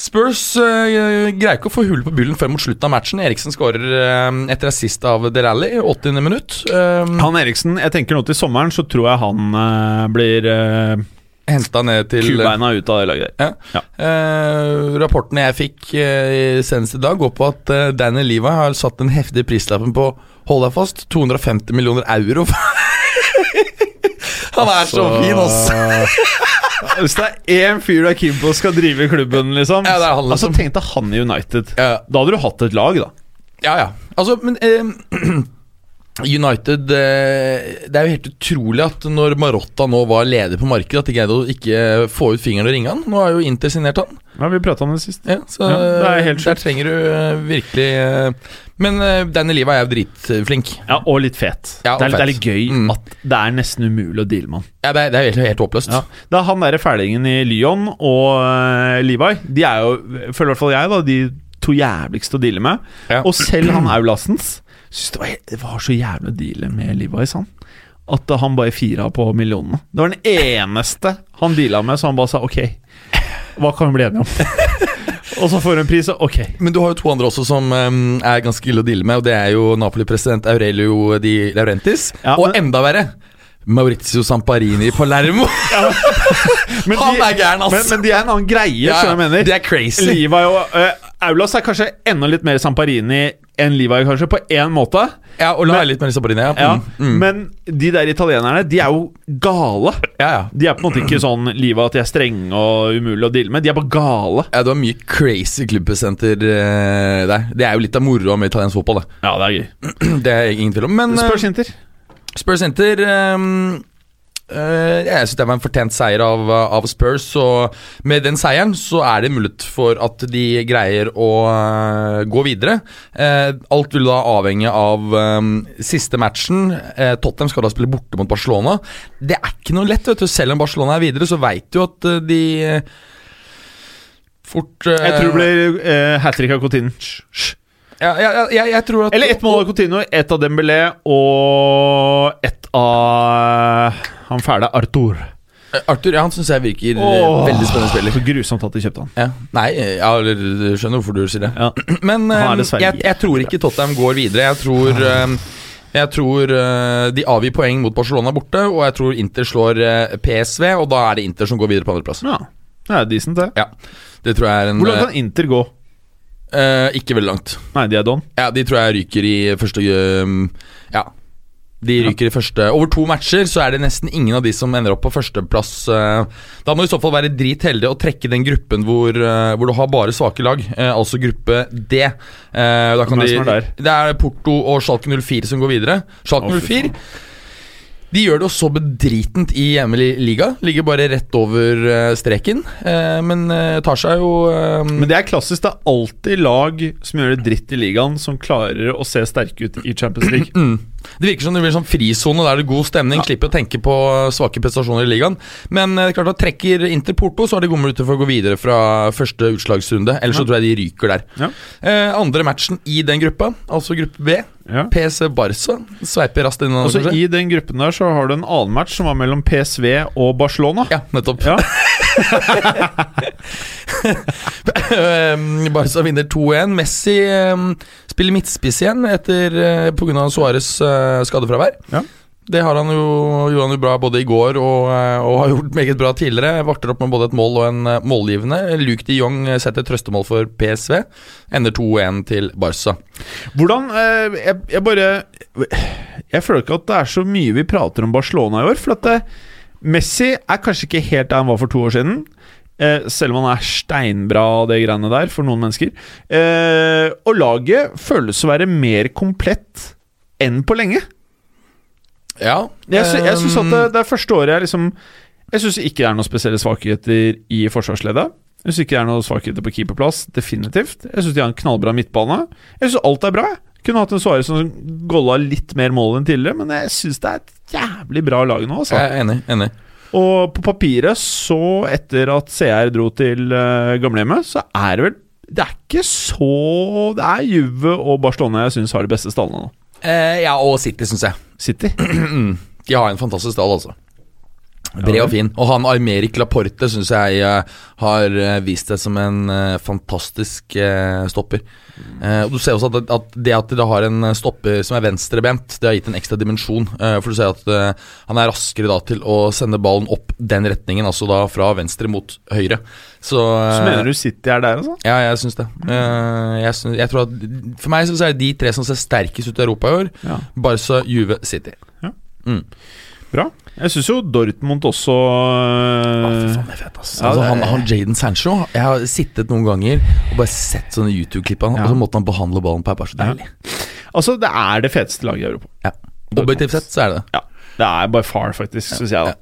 Spurs uh, greier ikke å få hull på bullen før mot slutten av matchen. Eriksen skårer uh, etter assist av De Rally, 80. minutt. Um, Han Eriksen, jeg tenker nå til sommeren, så tror jeg han uh, blir uh, Henta ned til kubeina ut av det laget der. Ja. Eh, rapporten jeg fikk uh, senest i dag, går på at uh, Danny Levi har satt den heftige prislappen på Hold deg fast 250 millioner euro. Han er så fin, ass. Hvis det er én fyr du er keen på skal drive klubben, liksom, Ja, han, liksom. Altså Tenk deg han i United. Ja, Da hadde du hatt et lag, da. ja. ja. Altså, men eh, United eh, Det er jo helt utrolig at når Marotta nå var leder på markedet, at de greide å ikke få ut fingeren og ringe han. Nå har jo Inter signert han. Ja, Vi prata om det sist. Ja, så Ja, det er helt der trenger du eh, virkelig eh, Men Danny Liva er jo dritflink. Ja, Og litt fet. Ja, og det, er, det er litt gøy Mm. at det er nesten umulig å deale med han. Ja, det er, det er helt, helt håpløst. Ja. Da han derre fælingen i Lyon og uh, Levi. De er jo, føler i hvert fall jeg, da, de to jævligste å deale med. Ja. Og selv han Aulasens syns det, var det var så jævlig å deale med Levi, han. At han bare fira på millionene. Det var den eneste han deala med, så han bare sa ok, hva kan vi bli enige om? og så får hun en pris, ok. Men du har jo to andre også som um, er ganske ille å deale med, og det er jo Napoli-president Aurelio Di Laurentis. Ja, og enda verre Maurizio Samparini i Palermo. Men Han de- er gæren, altså! Men, men de er en annen greie, Ja, skjønner du hva jeg mener? Det er crazy. Liva og uh, Aulas er kanskje enda litt mer Samparini enn Levi, kanskje, på én måte. Ja, og la Men- litt mer Samparini. Ja. Ja, Mm, mm. Men de der italienerne, de er jo gale. ja, ja. De er på en måte ikke sånn Liva at de er strenge og umulig å deale med. De er bare gale. Ja, Du har mye crazy klubbesenter uh, der. Det er jo litt av moroa med italiensk fotball. Det. Ja, det er gøy. det er ingen tvil om. Men eh, Spurs Inter. Spurs Inter um, uh, Jeg synes det var en fortjent seier av, av Spurs. Og med den seieren så er det mulighet for at de greier å uh, gå videre. Uh, alt vil da avhenge av um, siste matchen. Tottenham skal da spille borte mot Barcelona. Det er ikke noe lett. vet du Selv om Barcelona er videre, så veit du at de fort Jeg tror det blir hat trick av Coutinho. Ja, ja, ja, jeg, jeg tror at Eller ett mål av Coutinho, ett av Dembélé og ett av han fæle Arthur. Eh, Arthur ja, han syns jeg virker eh, Åh. veldig spennende spiller. Så grusomt at de kjøpte han. Ja. Nei, jeg ja, eller du skjønner hvorfor du sier det. Ja. Men eh, dessverre jeg, jeg tror ikke Tottenham går videre. Jeg tror um, Jeg tror eh, de avgir poeng mot Barcelona borte, og jeg tror Inter slår eh, PSV, og da er det Inter som går videre på andreplass. Ja, det er decent, det. Ja, det tror jeg er en Hvor langt kan Inter gå? Eh, Ikke veldig langt. Nei, de er don. Ja, de tror jeg ryker i første eh, Ja. De ryker i første Over to matcher så er det nesten ingen av de som ender opp på førsteplass. eh. Da må du i så fall være dritheldig og trekke den gruppen hvor, eh, hvor du har bare svake lag, altså gruppe D. Da kan de, det er Porto og Schalke 04 som går videre. Schalke Å, fy 04 De gjør det jo så bedritent i hjemlig liga. Ligger bare rett over eh, streken. Eh, men eh, tar seg jo Men det er klassisk. Det er alltid lag som gjør det dritt i ligaen, som klarer å se sterke ut i Champions League. Mm. Det virker som det blir sånn frisone der det er god stemning. Slipper å tenke på svake prestasjoner i ligaen. Men eh, klart at trekker Inter Porto, så har de gode muligheter for å gå videre fra første utslagsrunde. Ellers så tror jeg de ryker der. Ja. Eh, andre matchen i den gruppa, altså gruppe B, Ja. PC Barca, sveiper raskt inn. Og kanskje? I den gruppen der så har du en annen match som var mellom PSV og Barcelona. Ja, nettopp. Ja. Eh, Barca vinner 2-1. Messi eh, spiller midtspiss igjen etter uh, pga. Suárez uh, skadefravær. Ja. Det har han jo, jo bra både i går og, eh, og har gjort meget bra tidligere. Varter opp med både et mål og en eh, målgivende. Luke de Jong eh, setter trøstemål for PSV. Ender 2-1 til Barca. Hvordan jeg, jeg bare Jeg føler ikke at det er så mye vi prater om Barcelona i år. For at Messi er kanskje ikke helt der han var for to år siden. Selv om han er steinbra og det greiene der for noen mennesker. Og laget føles å være mer komplett enn på lenge. Ja, Jeg, sy jeg syns at det, eh, det er første året jeg liksom Jeg syns ikke det er noen spesielle svakheter i forsvarsleddet. Jeg syns ikke det er noen svakheter på keeperplass, definitivt. Jeg syns de har en knallbra midtbane. Jeg syns alt er bra. jeg. Kunne hatt en Suarez som golla litt mer mål enn tidligere, men jeg syns det er et jævlig bra lag nå. Altså. Jeg er enig. enig. Og på papiret, så etter at CR dro til uh, gamlehjemmet, så er det vel Det er ikke så Det er Juve og Barcelona jeg syns har de beste stallene nå. Eh, ja, og City, syns jeg. City. De har en fantastisk stall, altså. Bred og fin. Og han Armeric Laporte syns jeg uh, har eh, vist seg som en uh, fantastisk uh, stopper. Og Du ser også at, at det at de har en stopper som er venstrebent, det har gitt en ekstra dimensjon. For du ser at han er raskere da til å sende ballen opp den retningen, altså da fra venstre mot høyre. Så, Så mener du City er der, altså? Ja, jeg syns det. Jeg, synes, jeg tror at For meg så er det de tre som ser sterkest ut i Europa i år. Ja. Barca, Juve, City. Ja. Mm. Bra. Jeg syns jo Dortmund også øh, faen, det er fett. Ja, altså, han, han Jaden Sancho Jeg har sittet noen ganger og bare sett sånne YouTube-klipp av Ja. og så måtte han behandle ballen på. er bare så deilig. Altså, det er det feteste laget i Europa. Ja. Objektivt sett så er det det. Ja. Det er by far, faktisk, syns jeg. da Ja.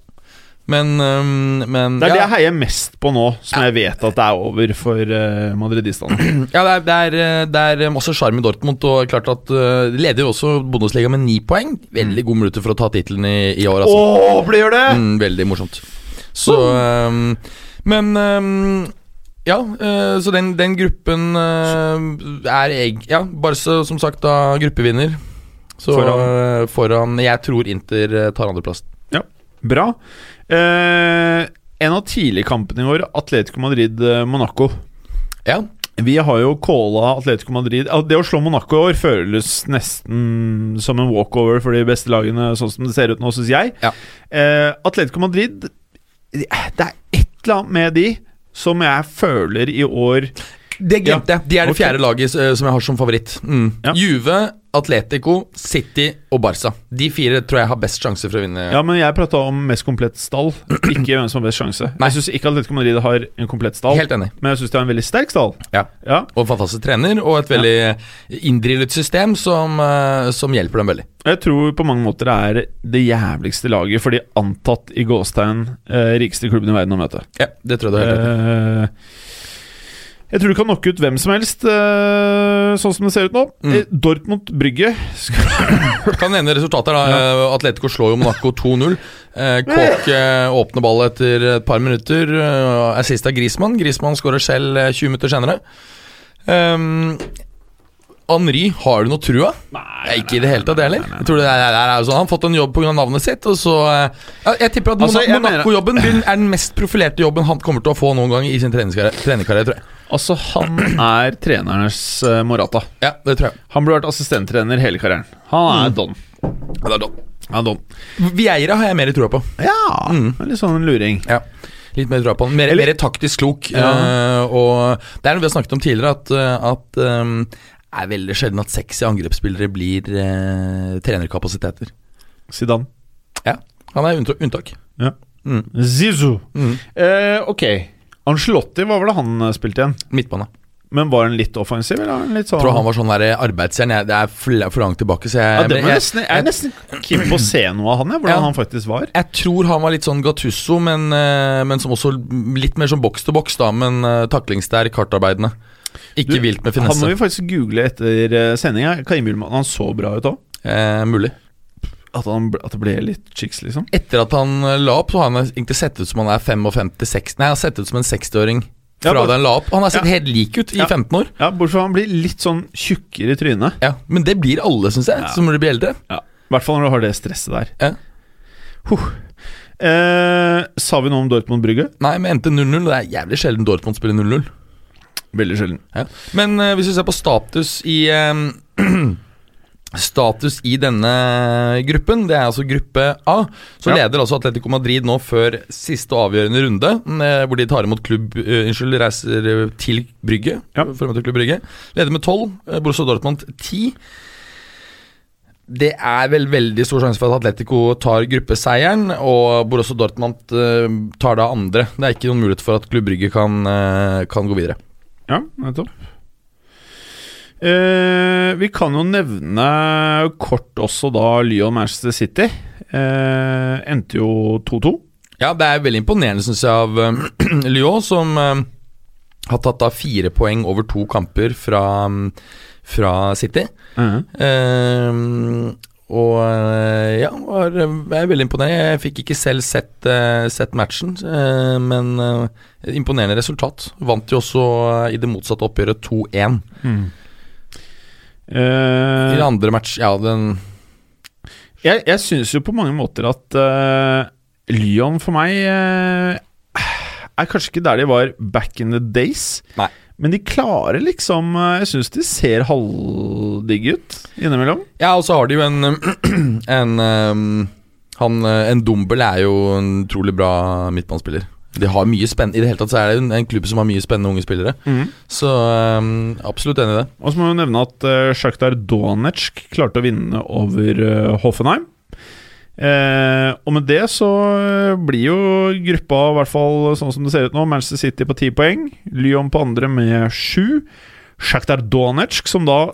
Men, øhm, men Det er det jeg heier mest på nå, som jeg vet at det er over for uh, madridistene. ja, det er, det, er, eh, det er masse sjarm i Dortmund, og klart at de leder jo også Bundesliga med ni poeng. Veldig gode minutter for å ta tittelen i, i år, altså. det blir det! Mm, veldig morsomt. Så um, Men um, ja, uh, så den, den gruppen er jeg Ja, Barca som sagt da gruppevinner. Så Foran. foran, Jeg tror Inter tar andreplass. Bra. Eh, en av tidligkampene i år, Atletico Madrid-Monaco. Ja. Vi har jo calla Atletico Madrid Det å slå Monaco i år føles nesten som en walkover for de beste lagene, sånn som det ser ut nå, syns jeg. Ja. Eh, Atletico Madrid Det er et eller annet med de som jeg føler i år Det glemte jeg. De er det okay. fjerde laget øh, som jeg har som favoritt. Mm. Ja. Juve, Atletico, City og Barca. De fire tror jeg har best sjanse for å vinne. Ja, men jeg prata om mest komplett stall, ikke hvem som har best sjanse. Nei. Jeg syns ikke Atletico Madrid har en komplett stall, Helt enig. men jeg syns de har en veldig sterk stall. Ja. Ja. Og fantastisk trener, og et veldig inndrillet system som, øh, som hjelper dem veldig. Jeg tror på mange måter det er det jævligste laget for de antatt i gåstegn eh, rikeste klubben i verden å møte. Ja, det tror jeg du har helt rett i. Eh, jeg tror du kan knocke ut hvem som helst, eh, sånn som det ser ut nå. Mm. Eh, Dortmund Brygge Kan nevne resultater. da Eh, Atletico slår jo Monaco 2-0. Eh, Kåk åpner ball etter et par minutter. Assist av Grismann. Grismann skårer selv eh, 20 minutter senere. Um, Henri, har du noe trua? Nei, ikke i det hele tatt, det heller. Jeg tror det er, er, er, sånn. Han har fått en jobb pga. navnet sitt. Og så, Jeg, jeg tipper at Altså, mener- Monaco-jobben er den mest profilerte jobben han kommer til å få noen gang i sin trenerkarriere, tror jeg. Altså, han er trenernes uh, Morata. Ja, det tror jeg. Han burde vært assistenttrener hele karrieren. Han er Mm. don. Ja, det er don. Er don. Vieira har jeg mer trua på. Ja, Mm. Litt sånn luring. Ja, litt mer trua på han. Mer, mer taktisk klok. Ja. Uh, og det er noe vi har snakket om tidligere, at, eh, at eh, det er veldig sjelden at sexy angrepsspillere blir eh, trenerkapasiteter. Zidane. Ja, han er unntak. Ja. Mm. Zizou. Mm. Eh, ok. Angelotti, hva var det han eh, spilte igjen? Midtbane. Men var han litt offensiv, eller var litt sånn Jeg tror han var sånn arbeidsjern. Det er for, langt tilbake, så jeg ja, det jeg, nesten, jeg er nesten keen på å se noe av han, jeg, hvordan Ja. han faktisk var. jeg tror han var litt sånn Gattusso, men, eh, men som også litt mer som boks til boks, da. Men taklingssterk, hardtarbeidende. Ikke Du, vilt med finesse. Han må vi faktisk google etter uh, sendinga. Kan innbille meg han så bra ut òg. Eh, mulig. At, han at det ble litt chicks, liksom. Etter at han eh, la opp, så har han egentlig sett ut som han er 55-6 Nei, han har sett ut som en 60-åring fra ja, da han la opp. Han har sett Ja. helt lik ut i Ja. 15 år. Ja, Bortsett fra han blir litt sånn tjukkere i trynet. Ja, Men det blir alle, syns jeg, som blir eldre. Ja. I hvert fall når du har det stresset der. Ja. Huh. Eh, sa vi noe om Dortmund-Brygge? Nei, men endte 0-0. Det er jævlig sjelden Dortmund spiller 0-0. Veldig sjelden. Ja. Men eh, hvis vi ser på status i eh, Status i denne gruppen, det er altså gruppe A, så Ja. leder altså Atletico Madrid nå før siste avgjørende runde, eh, hvor de tar imot klubb eh, Unnskyld, reiser til Brygge. Ja. For å møte klubb Brygge. Leder med 12, eh, Borussia Dortmund 10. Det er vel veldig stor sjanse for at Atletico tar gruppeseieren, og Borussia Dortmund tar da andre. Det er ikke noen mulighet for at klubb Brygge kan, kan gå videre. Ja, nettopp. Eh, vi kan jo nevne kort også da Lyon Manchester City. Eh, endte jo 2-2. Ja, det er veldig imponerende, syns jeg, av uh, Lyon, som eh, har tatt da fire poeng over to kamper fra, mm, fra City. Eh, og eh, ja, var, er veldig imponerende. Jeg fikk ikke selv sett, eh, sett matchen, eh, men imponerende resultat. Vant jo også i det motsatte oppgjøret 2-1. I det den andre match, ja, den jeg jeg syns jo på mange måter at uh, Lyon for meg uh, er kanskje ikke der de var back in the days. Nei. Men de klarer liksom eh, Jeg syns de ser halvdigge ut innimellom. Ja, og så har de jo en En, um, han, eh, en Dumbel er jo en utrolig bra midtbanespiller. De har mye spennende I det hele tatt så er det en, en klubb som har mye spennende unge spillere. Så um, absolutt enig i det. Og så må vi nevne at uh, Sjaktar Donetsk klarte å vinne over uh, Hoffenheim. Eh, og med det så eh, blir jo gruppa, i hvert fall sånn som det ser ut nå, Manchester City på ti poeng. Lyon på andre med sju. Sjaktar Donetsk, som da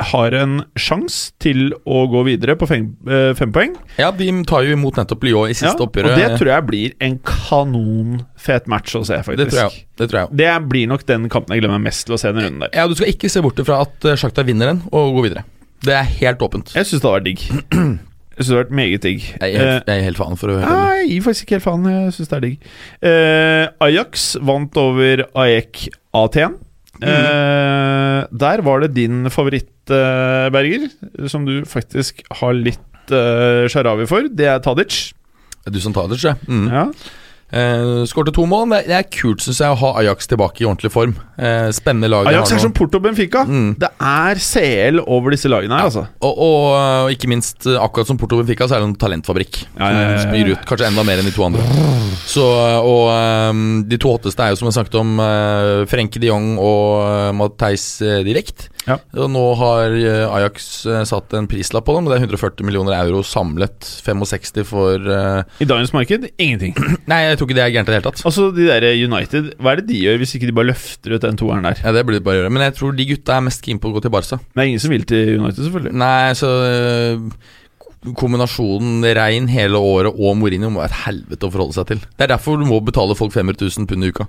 har en sjanse til å gå videre på fem, eh, fem poeng. Ja, de tar jo imot nettopp Lyon i siste Ja, oppgjøret. Og det tror jeg blir en kanonfet match å se, faktisk. det tror jeg. Det tror jeg. Det blir nok den kampen jeg gleder meg mest til å se den runden der. Ja, Du skal ikke se bort fra at uh, Shakhtar vinner den og går videre. Det er helt åpent. Jeg syns det hadde vært digg. Jeg synes det har vært meget digg. Jeg er helt, jeg er helt faen, for å høre Nei, jeg gir faktisk ikke helt faen. Jeg syns det er digg. Eh, Ajax vant over AEK Aten. Eh, der var det din favoritt, eh, Berger, som du faktisk har litt eh, sharawi for. Det er Tadic. Du som Tadic, ja. Mm. Ja. Eh, Skårte to mål. Det, er kult, synes jeg, å ha Ajax tilbake i ordentlig form. Uh, spennende lag. Ajax er som Porto Benfica. Mm. Det er CL over disse lagene her, altså. Og, og, og ikke minst, eh, akkurat som Porto Benfica, så er det en talentfabrikk. Ja, ja, ja, ja. Som spyr ut kanskje enda mer enn de to andre. Så, og um, de to hotteste er jo, som jeg snakket om, uh, Frenke de Jong og uh, Matheis uh, Direkt. Ja. Og nå har uh, Ajax uh, satt en prislapp på dem. Det er 140 millioner euro samlet. 65 for uh, I dagens marked ingenting. Nei, jeg tror ikke det er gærent i det hele tatt. Altså, de der United, hva er det de gjør hvis ikke de bare løfter ut den toeren der? Ja, det burde de bare gjøre Men jeg tror de gutta er mest keen på å gå til Barca. Det er ingen som vil til United, selvfølgelig. Nei, så uh Kombinasjonen regn hele året og Mourinho må være et helvete å forholde seg til. Det er derfor du må betale folk 500 000 pund i uka.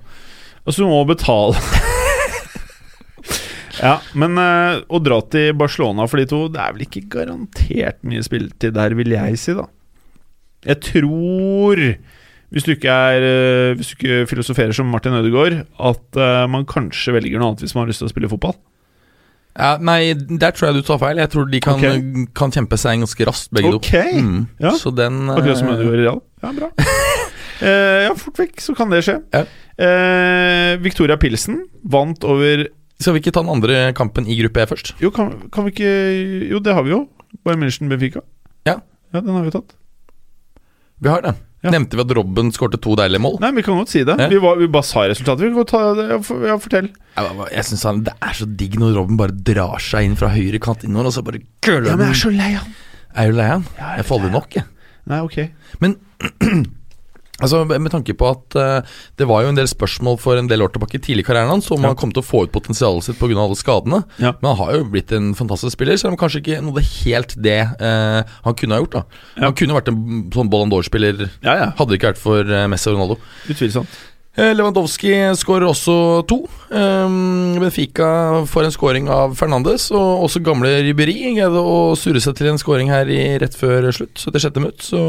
Altså, du må betale Ja, men uh, å dra til Barcelona for de to, det er vel ikke garantert mye spilletid der, vil jeg si, da. Jeg tror, hvis du ikke er eh, Hvis du ikke filosoferer som Martin Ødegaard, at eh, man kanskje velger noe annet hvis man har lyst til å spille fotball. Ja, nei, der tror jeg du tar feil. Jeg tror de kan, okay. kan kjempe seg ganske raskt, begge Ok, to. Mm. ja. Så den Akkurat som Ødegaard i Real. Ja, bra. Eh, ja, fort vekk så kan det skje. Ja. Eh, Victoria Pilsen vant over Skal vi ikke ta den andre kampen i gruppe E først? Jo, kan, kan vi ikke Jo, det har vi jo. Bayern München Benfica. Ja. ja, den har vi tatt. Vi har det. Ja. Nevnte vi at Robben skårte to deilige mål? Nei, vi kan godt si det. Ja. Vi, var, vi bare sa resultatet. Vi kan ta det. Ja, for- ja, fortell. Jeg, jeg, jeg synes han, Det er så digg når Robben bare drar seg inn fra høyre kant innover, og så bare køler er så lei han. Er du lei han? Ja, Jeg får aldri nok, jeg. Nei, ok. Men Altså Med tanke på at uh, det var jo en del spørsmål for en del år tilbake tidlig i karrieren hans om Ja. han kom til å få ut potensialet sitt pga. alle skadene. Ja. Men han har jo blitt en fantastisk spiller, selv om kanskje ikke nådde helt det uh, han kunne ha gjort. da Ja. Han kunne vært en sånn Ballon d'Or-spiller, Ja, ja. hadde det ikke vært for uh, Messi og Ronaldo. Utvilsomt. Lewandowski skårer også to. Um, Benfica får en skåring av Fernandes, og også gamle Riberi greide å surre seg til en skåring her i, rett før slutt, 76. minutt. Så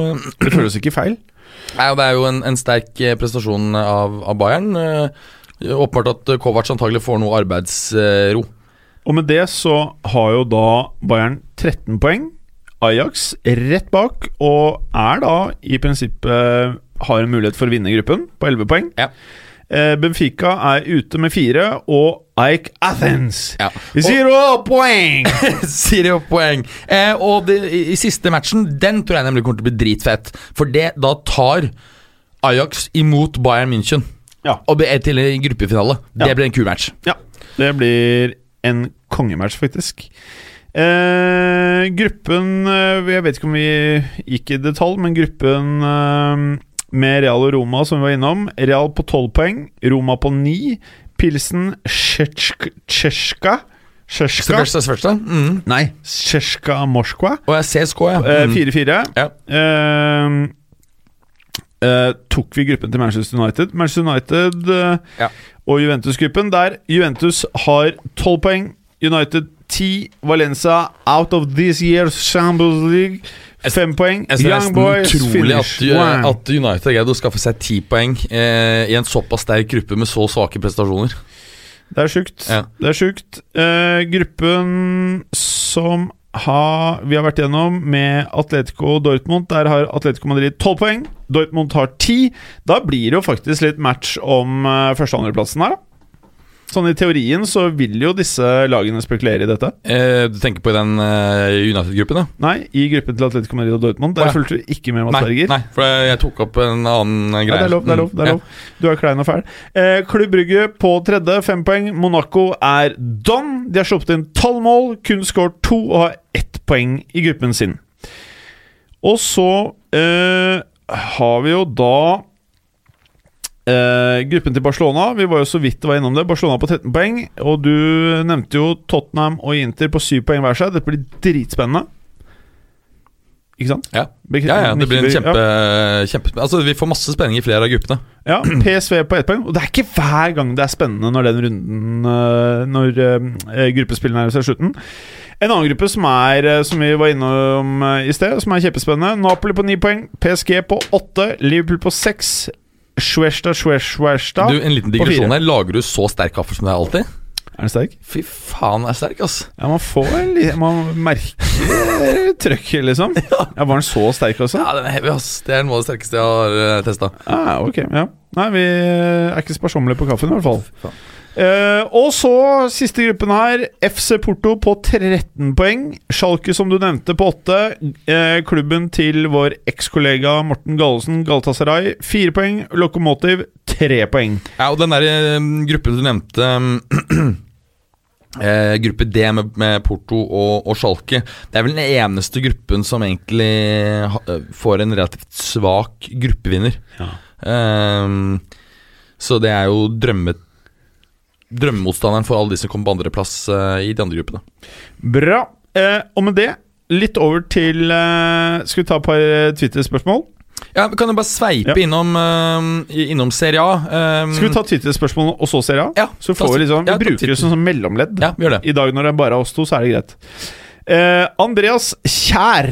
Det føles ikke feil. Nei, det er jo en, en sterk eh, prestasjon av, av Bayern. Eh, åpenbart at Kovac antagelig får noe arbeidsro. Og med det så har jo da Bayern 13 poeng. Ajax rett bak, og er da i prinsippet har en mulighet for å vinne gruppen på 11 poeng. Ja. Eh, Benfica er ute med fire, og Ike Athens Ja. zero poeng! Sier jo poeng. Eh, og det, i, i siste matchen, den tror jeg nemlig kommer til å bli dritfett. For det, da tar Ajax imot Bayern München. Ja. Og det er til en gruppefinale. Ja. Det blir en kul match. Ja, det blir en kongematch, faktisk. Eh, gruppen eh, Jeg vet ikke om vi gikk i detalj, men gruppen eh, med Real og Roma, som vi var innom Real på 12 poeng, Roma på 9. Pilsen Tsjesjka Tsjesjka. Mm. Nei, Tsjesjka Moskva. Og jeg ser CSK, ja. Eh, Mm. 4-4. Ja. Uh, uh, tok vi gruppen til Manchester United? Manchester United uh, Ja. og Juventus-gruppen, der Juventus har 12 poeng. United 10. Valencia out of this year's Champions League. 5 poeng. Jeg synes Young Boys utrolig at, at United har greid å skaffe seg ti poeng eh, i en såpass sterk gruppe med så svake prestasjoner. Det er sjukt. Ja. Det er sjukt. Eh, gruppen som ha, vi har vært gjennom med Atletico og Dortmund, der har Atletico Madrid 12 poeng. Dortmund har 10. Da blir det jo faktisk litt match om uh, første- og andreplassen her, da. Sånn i teorien så vil jo disse lagene spekulere i dette. Eh, du tenker på i den eh, United-gruppen, da? Nei, i gruppen til Atletico Madrid og Dortmund. Der Å, ja. fulgte du ikke med, Mats Nei, Berger. nei, for jeg, jeg tok opp en annen Ja, greie. det er lov. det er lov, det er lov. lov. Du er klein og fæl. Eh, Klubb Brygge på tredje, fem poeng. Monaco er don. De har sluppet inn tolv mål, kun skåret to og har ett poeng i gruppen sin. Og så eh, har vi jo da eh, gruppen til Barcelona. Vi var jo så vidt var innom det. Barcelona på 13 poeng. Og du nevnte jo Tottenham og Inter på 7 poeng hver seg. Dette blir dritspennende. Ikke sant? Ja. Ja, ja, det blir en kjempe, ja. kjempe Altså, Vi får masse spenning i flere av gruppene. Ja, PSV på ett poeng. Og det er ikke hver gang det er spennende når den runden øh, Når øh, gruppespillene er ved slutten. En annen gruppe som er Som vi var innom i sted, som er kjempespennende. Napoli på ni poeng. PSG på åtte. Liverpool på seks. Schwersta, Schwesta Du, En liten digresjon her. Lager du så sterk kaffe som det er alltid? Er den sterk? Fy faen, den er sterk, ass. Ja, man får en li- Man merker trøkket, liksom. Ja, Var den så sterk også? Ja, den er heavy, ass. Det er noe av det sterkeste jeg har uh, testa. Ah, ok, ja Nei, vi er ikke sparsommelige på kaffen i hvert fall Eh, Og så siste gruppen her FC Porto på 13 poeng Schalke som du nevnte på 8 Uh, Klubben til vår ekskollega Morten Gallesen Galatasaray 4 poeng Lokomotiv 3 poeng Ja, og den der eh, gruppen du nevnte eh, Gruppe D med, med Porto og, og Schalke Det er vel den eneste gruppen som egentlig ha, eh, får en relativt svak gruppevinner. Ja. Ehm, så det er jo drømme, drømmemotstanderen for alle de som kommer på andreplass uh, i de andre gruppene. Bra eh, Og med det, litt over til eh, Skal vi ta et par eh, Twitter-spørsmål? Ja, Vi kan jo bare sveipe Ja. innom, uh, innom Serie A. Um, Skal vi ta Twitter-spørsmål og så Serie A? Ja, Så får vi liksom, ja, vi ta bruker det som mellomledd Ja, vi gjør det. I dag når det er bare oss to, så er det greit. Uh, Andreas Kjær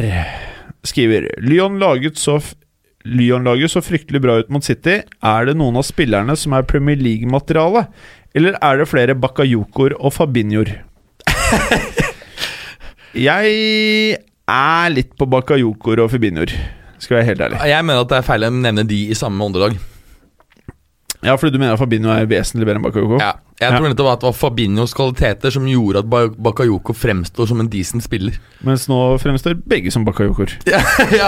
skriver Lyon laget så f Lyon laget så fryktelig bra ut mot City. Er det noen av spillerne som er Premier League-materiale? Eller er det flere Bakayokor og Fabinhoer? Jeg er litt på Bakayokor og Fabinhoer, skal jeg være helt ærlig. Jeg mener at det er feil å nevne de i samme åndedrag. Ja, fordi du mener at Fabinho er vesentlig bedre enn Bakayoko? Ja, jeg Ja. tror nettopp at det var Fabinhos kvaliteter som gjorde at Bakayoko fremstår som en decent spiller. Mens nå fremstår begge som Bakayokor. ja,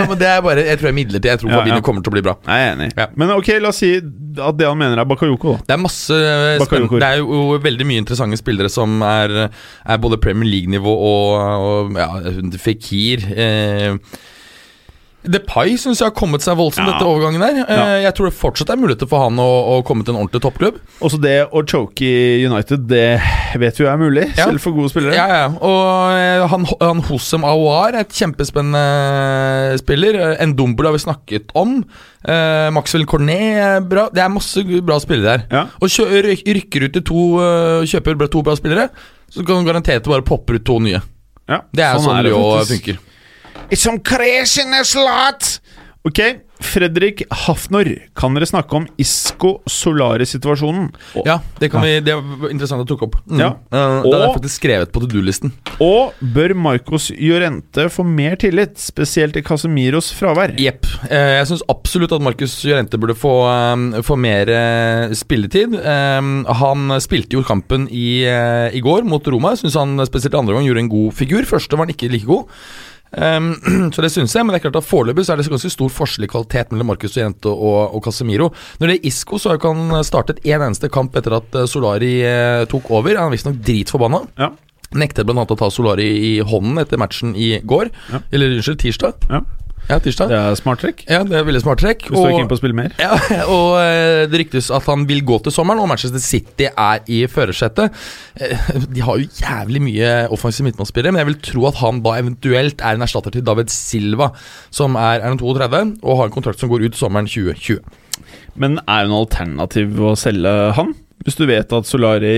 men det er bare Jeg tror jeg er midlertidig. Jeg tror Ja, Fabinho ja. kommer til å bli bra. Jeg er enig. Ja. Men ok, la oss si at det han mener er Bakayoko, da. Det er masse eh, Det er jo veldig mye interessante spillere som er, er både Premier League-nivå og, og ja, Fikir. Eh, Depay syns jeg har kommet seg voldsomt Ja. etter overgangen der. Eh, Ja. Jeg tror det fortsatt er muligheter for han å, å komme til en ordentlig toppklubb. Også det å choke i United, det vet vi jo er mulig, Ja. selv for gode spillere. Ja, ja. Og eh, han, han Hossem Aouar er et kjempespennende spiller. En Ndombolo har vi snakket om. Uh, Maxwell Cornet er bra. Det er masse bra spillere der. Og kjø, rykker ut til to eh, Kjøper to bra spillere, så kan du garantert bare popper ut to nye. Ja, Det er sånn, det det jo faktisk. funker. It's some craziness lot! Ok, Fredrik Hafnor, kan dere snakke om Isco Solare-situasjonen? Ja, det, kan Vi, det er interessant å tok opp. Mm. Ja. Eh, det er Og- faktisk skrevet på to do-listen. og bør Marcos Llorente få mer tillit, spesielt i Casemiros fravær? Jepp. Eh, jeg syns absolutt at Marcus Llorente burde få, eh, få mer spilletid. Han spilte jo kampen i, i går mot Roma. Jeg syns han spesielt andre gang gjorde en god figur. Første var han ikke like god. Um, så det syns jeg, men det er klart at foreløpig så er det ganske stor forskjell i kvalitet mellom Marcus Jente og, og Casemiro. Når det er Isco, så har ikke han startet én eneste kamp etter at eh, Solari eh, tok over. Han er visstnok dritforbanna. Ja. Nektet bl.a. å ta Solari i hånden etter matchen i går. Ja. Eller unnskyld, tirsdag. Ja. Ja, tirsdag. Det er smart trekk. Ja, det er veldig smart trekk. Hvis du er keen på å spille mer. ja, og eh, det ryktes at han vil gå til sommeren, og Manchester City er i førersetet. Eh, De har jo jævlig mye offensive midtbanespillere, men jeg vil tro at han da eventuelt er en erstatter til David Silva, som er, er en 32 og har en kontrakt som går ut sommeren 2020. Men er det noe alternativ å selge han? Hvis du vet at Solari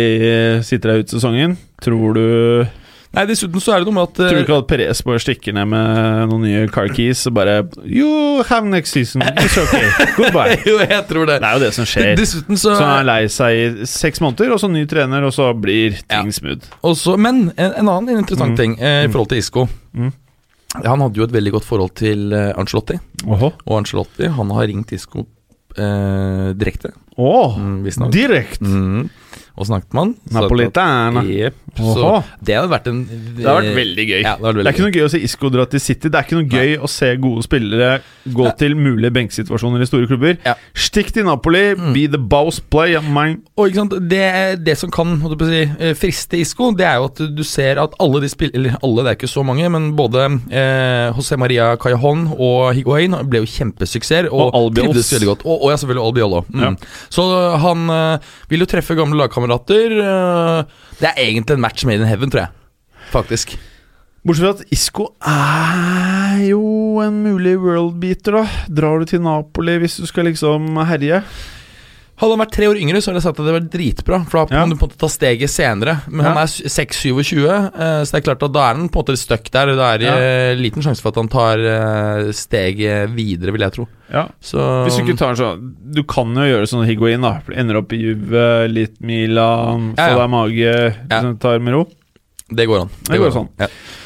sitter der ut sesongen, tror du Nei, Dessuten så er det noe med at eh, Tror du ikke at Perez bare stikker ned med noen nye car keys og bare You have next season. It's okay. Goodbye. Jo, jeg tror det. Det er jo det som skjer. Dessuten så Så han er lei seg i seks måneder, og så ny trener, og så blir ting Ja. smooth. også, Men en, en annen interessant Mm. ting eh, i forhold til Isco. Mm. Han hadde jo et veldig godt forhold til eh, Ancelotti, Åhå. og Ancelotti han har ringt Isco eh, direkte. Åh, Mm, Direkte! direkt! Mm. Og snakket med han. sa Napolitana. Jep. Det hadde vært en Det har vært veldig gøy. Ja, det, vært Det er veldig ikke noe gøy å se Isco dra til City. Det er ikke noe gøy å se gode spillere gå til mulige benksituasjoner i store klubber. Ja. Stikk til Napoli, Mm. be the boss play. Mine. Og ikke sant, det, det som kan si, eh, friste Isco, det er jo at du ser at alle de spiller Eller alle, det er ikke så mange, men både eh, José Maria Cajón og Higuain ble jo kjempesuksesser. Og, Og Albiol. veldig. Og, og ja, selvfølgelig Albiol òg. Mm. Så han eh, vil jo treffe gamle lagkamerater. eh, det er egentlig en match made in heaven, tror jeg. Faktisk. Bortsett fra at Isco er jo en mulig worldbeater, da. Drar du til Napoli hvis du skal liksom herje? Hadde han vært tre år yngre, så hadde jeg sagt at det var dritbra. For da Ja. kan du på en måte ta steget senere. Men Ja. han er 6-27, eh, så det er klart at da er han på en måte stuck der. Det er ja. liten sjanse for at han tar eh, steget videre, vil jeg tro. Ja. Så Hvis du ikke tar sånn Du kan jo gjøre sånn Higuain, da. Ender opp i Juve, litt Milan, få Ja, ja. deg mage, Ja. sånn, tar med ro. Det går an. Det går sånn.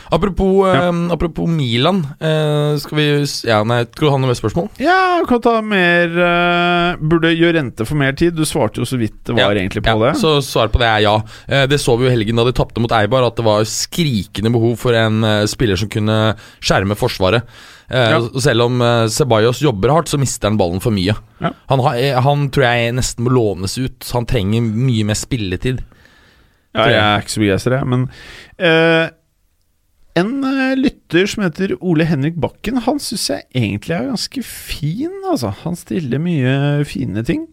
Ja. Apropos, eh, Ja. apropos Milan, eh, skal vi Ja, nei, skal du ha noe mer spørsmål? Ja, kan ta mer uh, Burde rente få mer tid? Du svarte jo så vidt det var Ja, egentlig på det. Så svaret på det er ja. Eh, Det så vi jo helgen da de tapte mot Eibar, at det var skrikende behov for en uh, spiller som kunne skjerme forsvaret. Eh, Ja. Selv om eh, Ceballos jobber hardt, så mister han ballen for mye. Ja. Han, har, eh, han tror jeg nesten må lånes ut. Han trenger mye mer spilletid. Ja, jeg er ikke så begeistra. Men eh, en eh, lytter som heter Ole Henrik Bakken, han syns jeg egentlig er ganske fin, altså. Han stiller mye fine ting.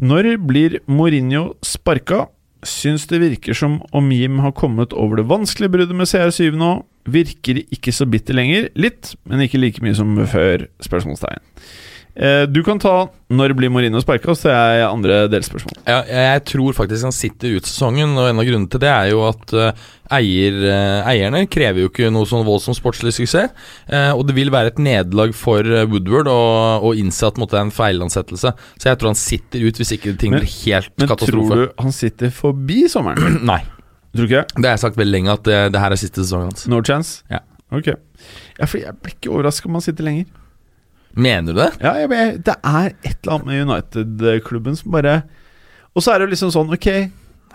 Når blir Mourinho sparka? Syns det virker som om Jim har kommet over det vanskelige bruddet med CR7 nå. Virker ikke så bitter lenger. Litt, men ikke like mye som før? Spørsmålstegn. Eh, du kan ta 'Når blir Mourinho sparka?' så er jeg andre delspørsmål. Ja, jeg tror faktisk han sitter ut sesongen, og en av grunnene til det er jo at eh, eier, eh, eierne krever jo ikke noe sånn voldsom sportslig suksess. og det vil være et nederlag for Woodward å innse at det er en feilansettelse. Så jeg tror han sitter ut hvis ikke ting Men- blir helt Men katastrofe. tror du han sitter forbi sommeren? Nei. tror du ikke? Det har jeg sagt veldig lenge, at det, det her er siste sesongen hans. No chance? Ja. Ok. Ja, for jeg blir ikke overraska om han sitter lenger. Mener du det? Ja, jeg, jeg, Det er et eller annet med United-klubben som bare Og så er det jo liksom sånn, ok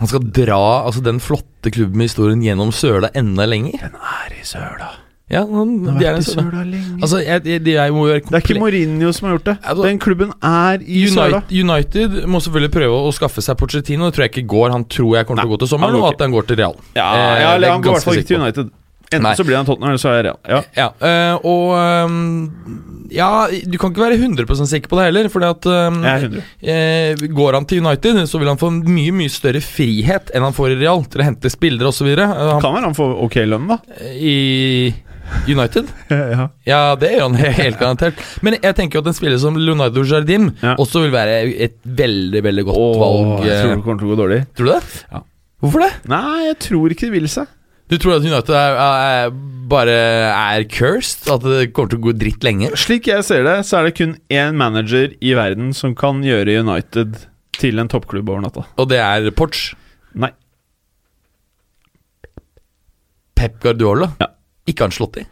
Han skal dra altså, den flotte klubben med historien gjennom søla enda lenger? Den er i søla. Ja, han, de er i søla. lenge. Altså, jeg, jeg, de er, det er ikke Mourinho som har gjort det. Altså, Den klubben er i søla. United, United må selvfølgelig prøve å skaffe seg Pochettino. Det tror jeg ikke går. Han tror jeg kommer til å gå til sommeren, han og at han går til Real. Ja, Eh, ja, eller er han går i hvert fall ikke til. United. Enten Nei. så blir han Tottenham, eller så er Real. Ja. Ja, øh, og øh, Ja, du kan ikke være 100% sikker på det heller, fordi at øh, Jeg 100. eh, Går han til United, så vil han få mye mye større frihet enn han får i Real, til å hente spillere osv. Uh, Kan være han får ok lønn, da. I United? ja. Ja, det gjør han helt garantert. Men jeg tenker at en spiller som Leonardo Jardim Ja. også vil være et veldig veldig godt Åh, valg. jeg tror eh. det kommer til å gå dårlig. Tror du det? Ja. Hvorfor det? Nei, jeg tror ikke det vil seg. Du tror at United er, er, bare er cursed? At det kommer til å gå dritt lenge? Slik jeg ser det, så er det kun én manager i verden som kan gjøre United til en toppklubb over natta. Og det er Porch. Nei. Pep Guardiola. Ja. Ikke Ancelotti.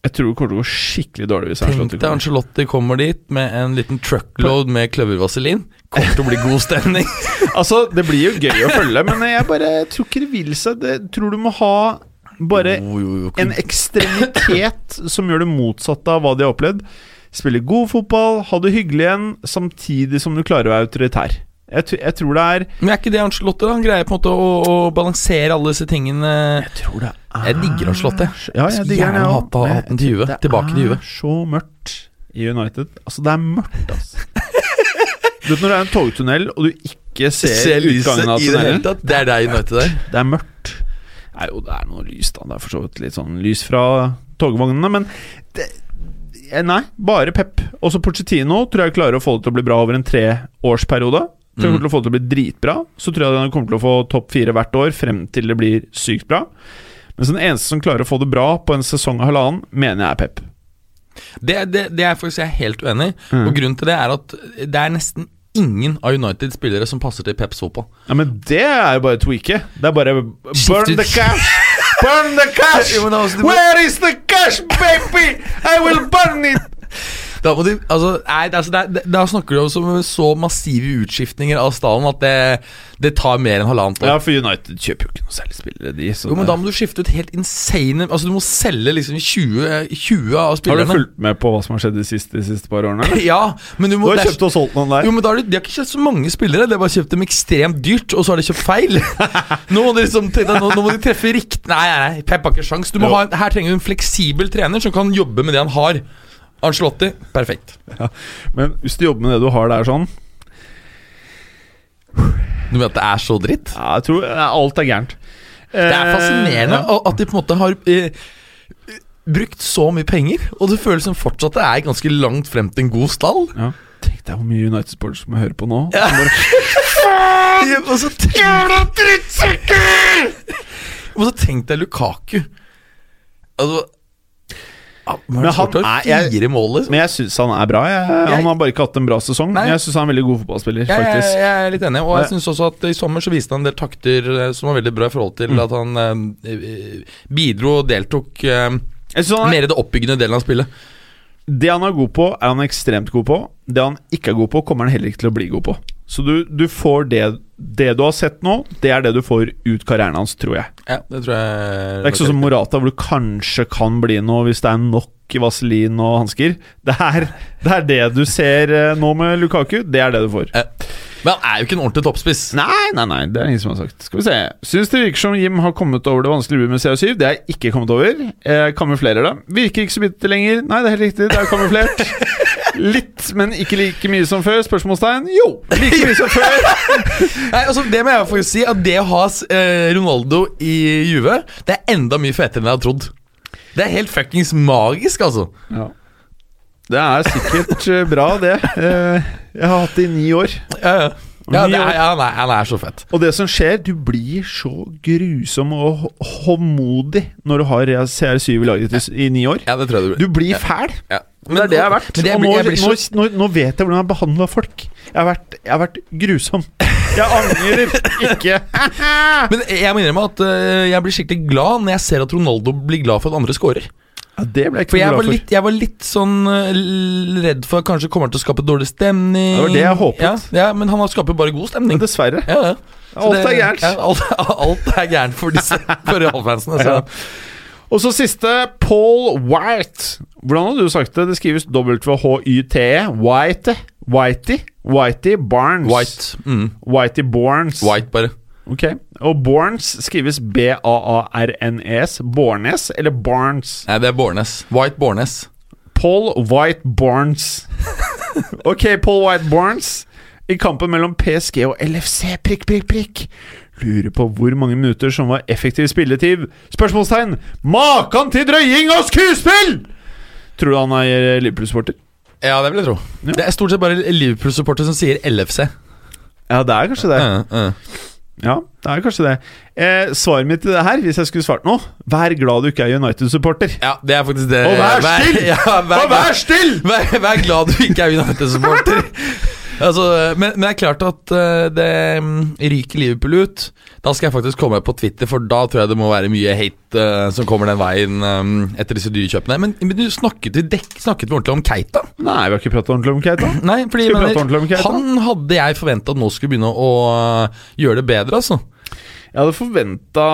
Jeg tror det kommer til å gå skikkelig dårlig hvis Tenk deg kommer. Kommer dit med en liten truckload med kløvervaselin. Kommer til å bli god stemning. Altså, det blir jo gøy å følge, men jeg bare tror ikke det vil seg. Det, tror du må ha bare Jo, jo, jo. en ekstremitet som gjør det motsatte av hva de har opplevd. Spille god fotball, ha det hyggelig igjen, samtidig som du klarer å være autoritær. Jeg, jeg tror det er Men er ikke det Ancelotti? da? Han greier på en måte å, å balansere alle disse tingene. Jeg tror det er Jeg digger Ancelotti. Ja, jeg Skulle gjerne hatt- også. Tilbake til Juve. det Tilbake til Juve. er så mørkt i United. Altså, det er mørkt, altså. du vet når det er en togtunnel, og du ikke ser, utgangen av tunnelen det. Det er deg United der. Det er mørkt. Nei, jo, det er noe lys, da. Det er for så vidt litt sånn lys fra togvognene, men det, eh, Nei, bare Pep. Også Pochettino tror jeg klarer å få det til å bli bra over en treårsperiode. Jeg Mm. kommer til å få det til å bli dritbra. Så tror jeg han kommer til å få topp fire hvert år frem til det blir sykt bra. Mens den eneste som klarer å få det bra på en sesong og halvannen, mener jeg er Pep. Det, det, det er faktisk jeg helt uenig i. Mm. Og grunnen til det er at det er nesten ingen av United-spillere som passer til Peps fotball. Ja, Men det er jo bare tweake. Det er bare Burn the cash! Burn the cash! Men Where is the cash, baby? I will burn it! Da, du, altså, nei, altså, det, er- da snakker du om så massive utskiftninger av stallen at det, det tar mer enn halvannet år. Ja, for United kjøper jo ikke noe særlig spillere, de. Jo, men Da må du skifte ut helt insane Altså Du må selge liksom 20, 20 av Har du fulgt med på hva som har skjedd de siste, de siste par årene? Ja, men du må Du har det er- kjøpt og solgt noen der. Jo, men har de, de har ikke kjøpt så mange spillere, de har bare kjøpt dem ekstremt dyrt, og så har de kjøpt feil. Nå må de liksom nå, nå må de treffe riktig Nei, nei, nei, Pep har ikke sjans. Du ha, her trenger du en fleksibel trener som kan jobbe med det han har. Ancelotti, perfekt. Men hvis du jobber med det du har der sånn Du mener at det er så dritt? Ja, jeg tror ja, alt er gærent. Det er fascinerende ja. at de på en måte har eh, brukt så mye penger, og det føles som fortsatt det er ganske langt frem til en god stall. Ja. Tenk deg hvor mye United Sports må høre på nå. Ja. Ja, Og så tenk Og så tenk deg Lukaku. Altså ja, Men han er- jeg- fire mål, liksom. Men jeg syns han er bra. Jeg, han har bare ikke hatt en bra sesong. Nei. Jeg syns han er en veldig god fotballspiller, Jeg, jeg, jeg er litt enig, og jeg syns også at i sommer så viste han en del takter eh, som var veldig bra i forhold til Mm. at han eh, bidro og deltok eh, han er, mer i det oppbyggende delen av spillet. det han er god på, er han ekstremt god på. Det han ikke er god på, kommer han heller ikke til å bli god på. Så du, du får det Det du har sett nå, det er det du får ut karrieren hans, tror jeg. Ja, det tror jeg Det er ikke sånn som Morata, hvor du kanskje kan bli noe hvis det er nok vaselin og hansker. Det, det er det du ser eh, nå med Lukaku. Det er det du får. Men han er jo ikke en ordentlig toppspiss. Nei, nei, nei, det er ingen som har sagt. Skal vi se. Syns det virker som Jim har kommet over det vanskelige med CO7. Det er jeg ikke kommet over. Jeg kamuflerer det. Virker ikke så bitte lenger. Nei, det er helt riktig. Det er kamuflert. Litt, men ikke like mye som før? Spørsmålstegn? Jo, like mye som før. Nei, altså Det må jeg faktisk si, at det å ha eh, Ronaldo i Juve, det er enda mye fetere enn jeg hadde trodd. Det er helt fuckings magisk, altså. Ja. Det er sikkert eh, bra, det. Eh, Jeg har hatt det i ni år. Ja, ja. Ja, er, ja, han, er, han er så fett. Og det som skjer, du blir så grusom og håndmodig når du har CR7 i laget i, ni år. Ja, det tror jeg Du blir fæl. ja. Men det er det jeg har vært. Og nå, blir- jeg så nå, nå vet jeg hvordan jeg har behandla folk. Jeg har, vært, jeg har vært grusom. Jeg angrer ikke. Men jeg må innrømme at eh, jeg blir skikkelig glad når jeg ser at Ronaldo blir glad for at andre scorer. Ja, det ble jeg ikke For jeg noe var glad for. litt, jeg var litt sånn eh, redd for at kanskje kommer til å skape dårlig stemning. Det var det jeg håpet. Ja, ja, men han har skaper bare god stemning. dessverre. Ja, ja. Så Alt det- er gærent. Ja, alt, alt er gærent for disse For realfansene. Og så siste, Paul White. Hvordan hadde du sagt det? Det skrives W-H-Y-T-E. White. Whitey. Whitey Barnes. White. Mm. Whitey Barnes. White, bare. Ok. Og Borns skrives B-a-a-r-n-e-s. Bornes eller Barnes? Nei, det er Bornes. White Bornes. Paul White Barnes. ok, Paul White Barnes. I kampen mellom PSG og LFC, prikk, prikk, prikk. Lurer på hvor mange minutter som var effektiv spilletid. Spørsmålstegn. Makan til drøying og skuespill! Tror du han er Liverpool-supporter? Ja, det vil jeg tro. Ja. Det er stort sett bare Liverpool-supporter som sier LFC. Ja, det er kanskje det. Ja, ja. Ja, det er kanskje det. Eh, svaret mitt til det her, hvis jeg skulle svart nå Vær glad du ikke er United-supporter. Ja, det er faktisk det. Og vær still! Ja, vær, vær! Vær, vær glad du ikke er United-supporter. altså, men, men det er klart at eh, det mm, ryker Liverpool ut. Da skal jeg faktisk komme på Twitter, for da tror jeg det må være mye hate uh, som kommer den veien um, etter disse dyrekjøpene. Men, men du snakket vi, dekk, snakket vi ordentlig om Keita? Nei, vi har ikke pratet ordentlig om Keita. Nei, fordi jeg ordentlig om Keita? han hadde jeg forventa at nå skulle begynne å gjøre det bedre, altså. Jeg hadde forventa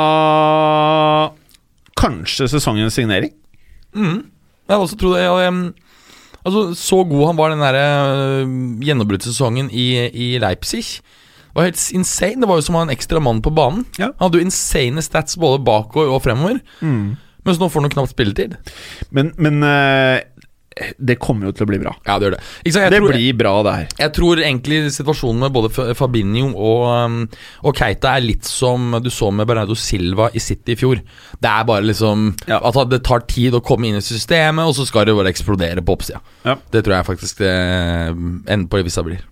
kanskje sesongens signering. Mm. Jeg hadde også trodd det. Jeg, em, altså, så god han var den der uh, gjennombruddssesongen i, i Leipzig. Det var helt insane. Det var jo som å ha en ekstra mann på banen. Ja. Han hadde jo insane stats både bakover og fremover. Mens nå får han knapt spilletid. Men, men eh, det kommer jo til å bli bra. Ja, det gjør det. Jeg Det tror, blir bra, det her. Jeg tror egentlig situasjonen med både Fabinho og, um, og Keita er litt som du så med Bernardo Silva i City i fjor. Det er bare liksom Ja. at det tar tid å komme inn i systemet, og så skal det bare eksplodere på oppsida. Ja. Det tror jeg faktisk det ender på det blir.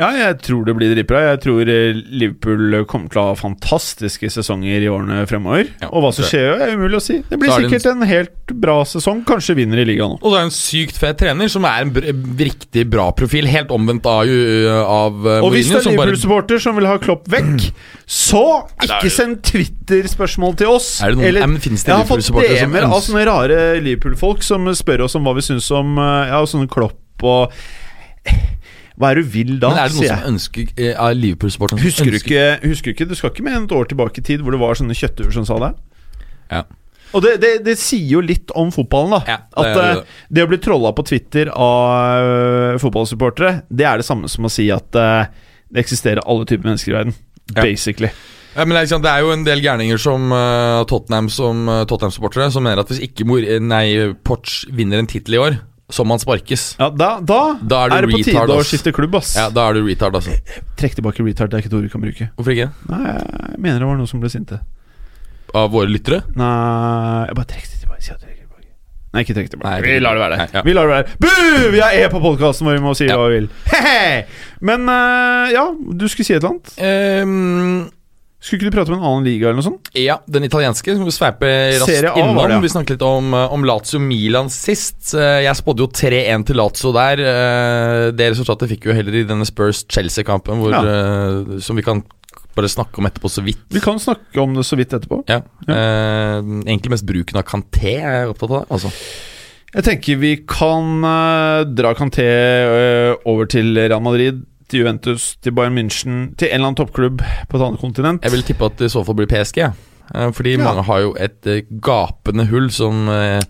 Ja, jeg tror det blir dritbra. Jeg tror eh, Liverpool kommer til å ha fantastiske sesonger i årene fremover. Ja, og hva som skjer, er umulig å si. Det blir er en- sikkert en helt bra sesong. Kanskje vinner i ligaen nå. Og det er en sykt fet trener som er en riktig bra profil. Helt omvendt av, av uh, Og hvis det er Liverpool-supporter som vil ha Klopp vekk, så ikke jo- send Twitter-spørsmål til oss. Er det noen- Nei, men det jeg har fått DM-er av sånne rare Liverpool-folk som spør oss om hva vi syns om eh, Ja, sånne Klopp og Hva er det du vil da, Men er det noen som ønsker eh, av Liverpool-sporten Husker du, ikke, husker du ikke Du skal ikke med et år tilbake i tid hvor det var sånne kjøttuer som sa det? Ja. Og det, det, det sier jo litt om fotballen, da. Ja, det at eh, det. å bli trolla på Twitter av uh, fotballsupportere, det er det samme som å si at uh, det eksisterer alle typer mennesker i verden. Ja. Basically. Ja, men det, er, det jo en del gærninger som uh, Tottenham som uh, Tottenham-supportere som mener at hvis ikke Mor nei, Porch vinner en tittel i år, så man sparkes. Ja, da, da, Da er er du det på tide å skifte klubb, ass. Ja, Da er du retard, altså. Trekk tilbake retard, det er ikke et ord vi kan bruke. Hvorfor ikke? Nei, jeg mener det var noen som ble sinte. Av våre lyttere? Nei, jeg bare trekk det tilbake. Si at tilbake. Nei, ikke trekk tilbake. Nei, vi lar det være der. ja. Vi lar det være Bu! Vi er E på podkasten hvor vi må si Ja. hva vi vil. Hehe! Men uh, ja, du skulle si et eller annet. Ehm, Skulle ikke du prate om en annen liga eller noe sånt? ja, den italienske. Skal vi sveipe raskt A innom. det, ja. Vi snakket litt om, uh, om Lazio Milan sist. Uh, Jeg spådde jo 3-1 til Lazio der. Uh, Det resultatet fikk vi jo heller i denne Spurs-Chelsea-kampen, hvor, uh, som vi kan bare snakke om etterpå så vidt. Vi kan snakke om det så vidt etterpå. Ja. Uh, egentlig mest bruken av Kanté er jeg opptatt av. Altså. Jeg tenker vi kan eh, dra Kanté eh, over til Real Madrid, til Juventus, til Bayern München, til en eller annen toppklubb på et annet kontinent. Jeg vil tippe at det i så fall blir PSG. ja. Eh, Fordi Ja. mange har jo et eh, gapende hull som eh,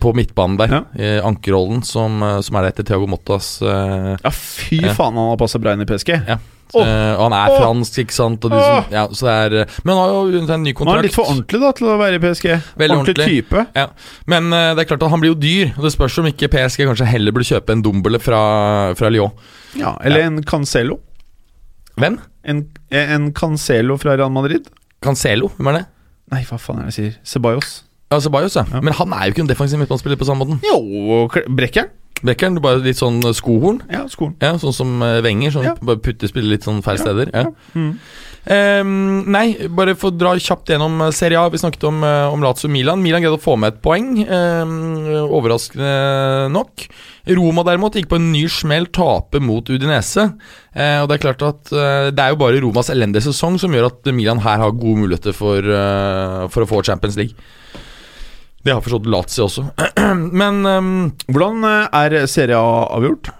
på midtbanen der. Ja. Ankerrollen, som, som er etter Thiago Mottas. Ja, fy Ja. faen, han har passa bra inn i PSG. Ja. Åh. Uh, og han er oh. fransk, ikke sant? Og de, som, ja, så det er, eh, men han har jo en ny kontrakt. Han er litt for ordentlig da til å være i PSG. Veldig ordentlig ordentlig. type. Ja. Men uh, det er klart at han blir jo dyr, og det spørs om ikke PSG kanskje heller burde kjøpe en Dumbele fra, fra Lyon. Ja, eller en Cancelo. Hvem? En, en Cancelo fra Real Madrid. Cancelo? Hvem er det? Nei, hva faen er det jeg sier? Ceballos. Ja, Ceballos, ja. Ja. Men han er jo ikke en defensiv midtbanespiller på samme måten. Jo, Brekkeren. Brekkeren, du bare litt sånn eh, skohorn. Ja, skohorn. Ja, Sånn som eh, Wenger, sånn Ja. bare spiller litt sånn feil steder. Ja. Mm. Um, nei, bare for å dra kjapt gjennom eh, Serie A. Vi snakket om, om Lazio Milan. Milan greide å få med et poeng, um, overraskende nok. Roma derimot gikk på en ny smell, tape mot Udinese. Eh, og Det er klart at eh, det er jo bare Romas elendige sesong som gjør at Milan her har gode muligheter for, eh, for å få Champions League. Det har forstått Lazio også. Men um, Hvordan eh, er Serie A avgjort?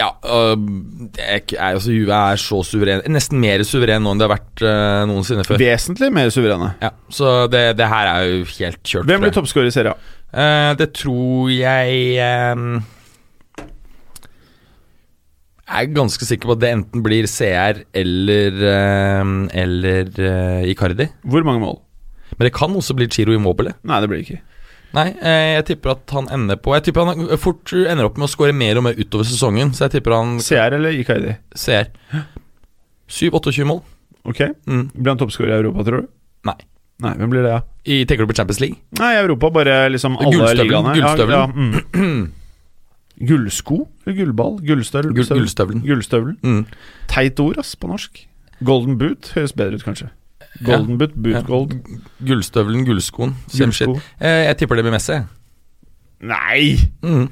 ja, øh, det er, altså, Juve er så suveren. Nesten mer suveren nå enn det har vært øh, noensinne før. Vesentlig mer suverene. Ja, så det, det her er jo helt kjørt. Hvem blir toppskårer i Serie A? Uh, det tror jeg ehm, Jeg er ganske sikker på at det enten blir CR eller, uh, eller uh, Icardi. Hvor mange mål? Men det kan også bli Chiro Immobile. Nei, det blir det ikke. Nei, eh, jeg tipper at han ender på Jeg tipper han fort ender opp med å skåre mer og mer utover sesongen. Så jeg tipper han CR eller IKD? CR. 7-28 mål. Ok. Mm. Blir han toppskårer i Europa, tror du? Nei. Nei, hvem blir det, ja? I, tenker du på Champions League? Nei, Europa, bare liksom alle ligaene. gullstøvelen. Ja, ja, mm. Gullsko? Eller gullball? Gullstøvelen? Gullstøvelen. Gullstøvelen. Mm. Teit ord, ass, på norsk. Golden boot høres bedre ut, kanskje. Golden boot, boot Ja. gold. Gullstøvelen, gullskoen. Gullsko. Eh, jeg tipper det blir Messi. Nei! Mm.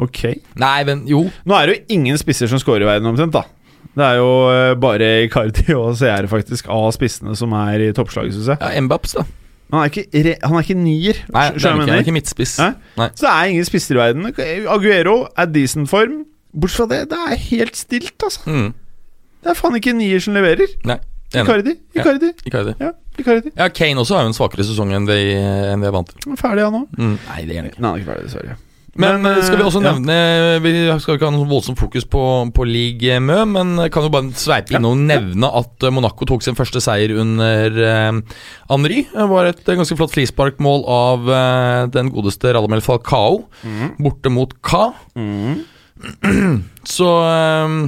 Ok. Nei, men jo. Nå er det jo ingen spisser som scorer i verden, omtrent, da. Det er jo eh, bare Icardi og CR faktisk av spissene som er i toppslaget, syns jeg. Ja, Mbaps, da. Han er ikke, re han er ikke nier. Nei, det er ikke, han er ikke midtspiss. Nei. Så det er ingen spisser i verden. Aguero er decent form. Bortsett fra det, det er helt stilt, altså. Mm. Det er faen ikke nier som leverer. Nei. Icardi. Icardi. Icardi. Ja, Icardi. Ja, Kane også har jo en svakere sesong enn det enn det er vant til. Er Ferdig, han òg. Mm. Nei, det er han ikke. Nei, han er ikke ferdig, dessverre. Men, men, skal vi også ja. nevne Vi skal ikke ha noe voldsomt fokus på, på Ligue Mø, men kan jo bare sveipe Ja, inn og nevne at eh, Monaco tok sin første seier under uh, Henry. Det var et eh, ganske flott frisparkmål av uh, den godeste Radamel Falcao mm. borte mot Ka. Mm. Så eh,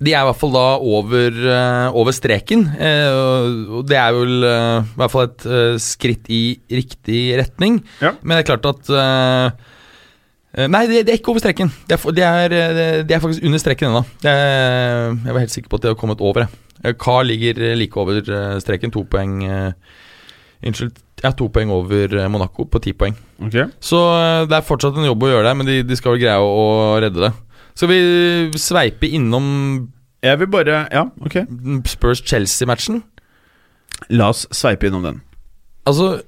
de er i hvert fall da over, eh, over streken. eh, og- det er vel eh, i hvert fall et skritt i riktig retning. Ja. Men det er klart at Nei, det, det er ikke over streken. Det er, det er, det er faktisk under streken ennå. Jeg var helt sikker på at det har kommet over. Eh, ligger like over streken. To poeng Unnskyld. Ja, to poeng over Monaco på ti poeng. Okay. Så det er fortsatt en jobb å gjøre der, men de, de skal vel greie å, å redde det. Skal vi sveipe innom Jeg vil bare Ja, ok. Spurs-Chelsea-matchen? La oss sveipe innom den. Altså,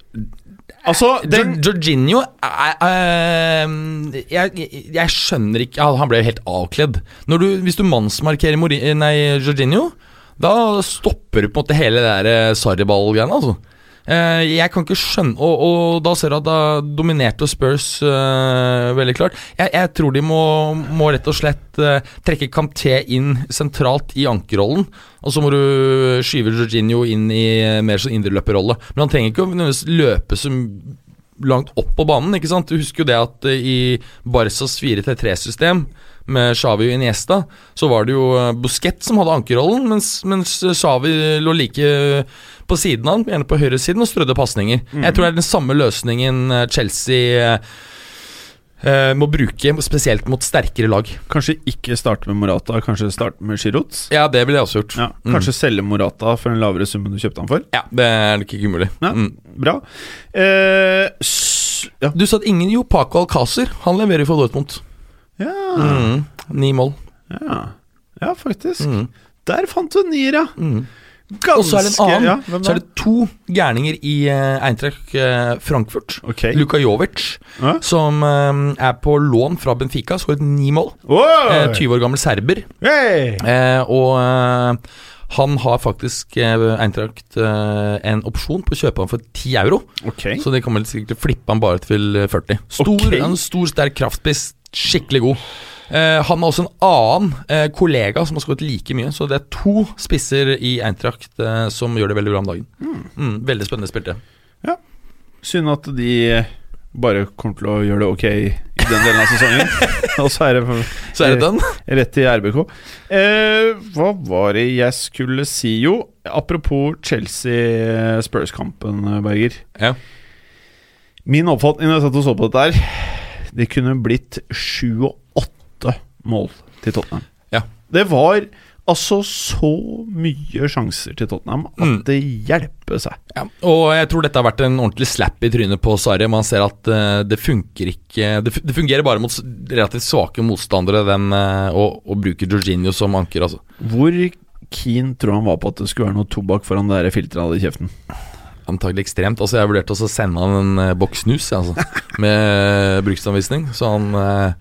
Altså, den Jor- Jorginho er, er, jeg, jeg, jeg skjønner ikke Han ble jo helt avkledd. Når du, hvis du mannsmarkerer Mori, nei, Jorginho, da stopper du på en måte hele det der eh, Sarriball-greiene. Altså. Eh, jeg kan ikke skjønne og, og da ser du at da dominerte Spurs uh, veldig klart. Jeg, jeg tror de må, må rett og slett uh, trekke Kanté inn sentralt i ankerrollen. Og så må du skyve Jorginho inn i mer sånn indreløperrolle. Men han trenger ikke å løpe så langt opp på banen. ikke sant? Du husker jo det at uh, i Barcas 4-3-3-system med Xavi og Iniesta, så var det jo Busquets som hadde ankerrollen, mens, mens Xavi lå like på siden av han, gjerne på høyresiden, og strødde pasninger. Jeg tror det er den samme løsningen eh, Chelsea eh, eh, må bruke, spesielt mot sterkere lag. Kanskje ikke starte med Morata, kanskje starte med Giroud. Ja, det ville jeg også gjort. Ja, kanskje selge Morata for en lavere sum enn du kjøpte han for. Ja, Det er ikke umulig. Ja. Mm. Bra. Eh, ja. Du sa at ingen Jo Paco Alcácer. Han leverer for Dortmund. Ja. Mm. Ni mål. ja. Ja, faktisk. Mm. Der fant du en nier, ja. Ganske Og så er det en annen. ja, så er det to gærninger i uh, Eintracht uh, Frankfurt. Okay. Luka Jovic, Ja. som uh, er på lån fra Benfica, skåret ni mål. Uh, Eh, 20 år gammel serber. Hey! Og han har faktisk Eintracht en opsjon på å kjøpe han for 10 euro. Okay. Så det kommer sikkert til å flippe han bare til eh, 40. Stor, okay. En stor, sterk kraftspiss. Skikkelig god. Eh, han har også en annen eh, kollega som har skåret like mye. Så det er to spisser i Eintracht eh, som gjør det veldig bra om dagen. Mm, veldig spennende spilte. Ja. Synd at de bare kommer til å gjøre det ok i den delen av sesongen. Og så er det Så er det den. rett til RBK. Eh, hva var det jeg skulle si? Jo, apropos Chelsea-Spurs-kampen, Berger. Ja. Min oppfatning når jeg satt og så på dette her Det kunne blitt sju og åtte mål til Tottenham. Ja. Det var altså så mye sjanser til Tottenham at Mm. det hjelper seg. Ja, og jeg tror dette har vært en ordentlig slap i trynet på Sarri. Man ser at uh, det funker ikke Det, det fungerer bare mot relativt svake motstandere den, uh, å, å bruke Jorginho som anker, altså. Hvor keen tror han var på at det skulle være noe tobakk foran det filteret han hadde i kjeften? Antagelig ekstremt. Altså Jeg vurderte også å sende han en uh, boks snus altså, med bruksanvisning, så han, eh,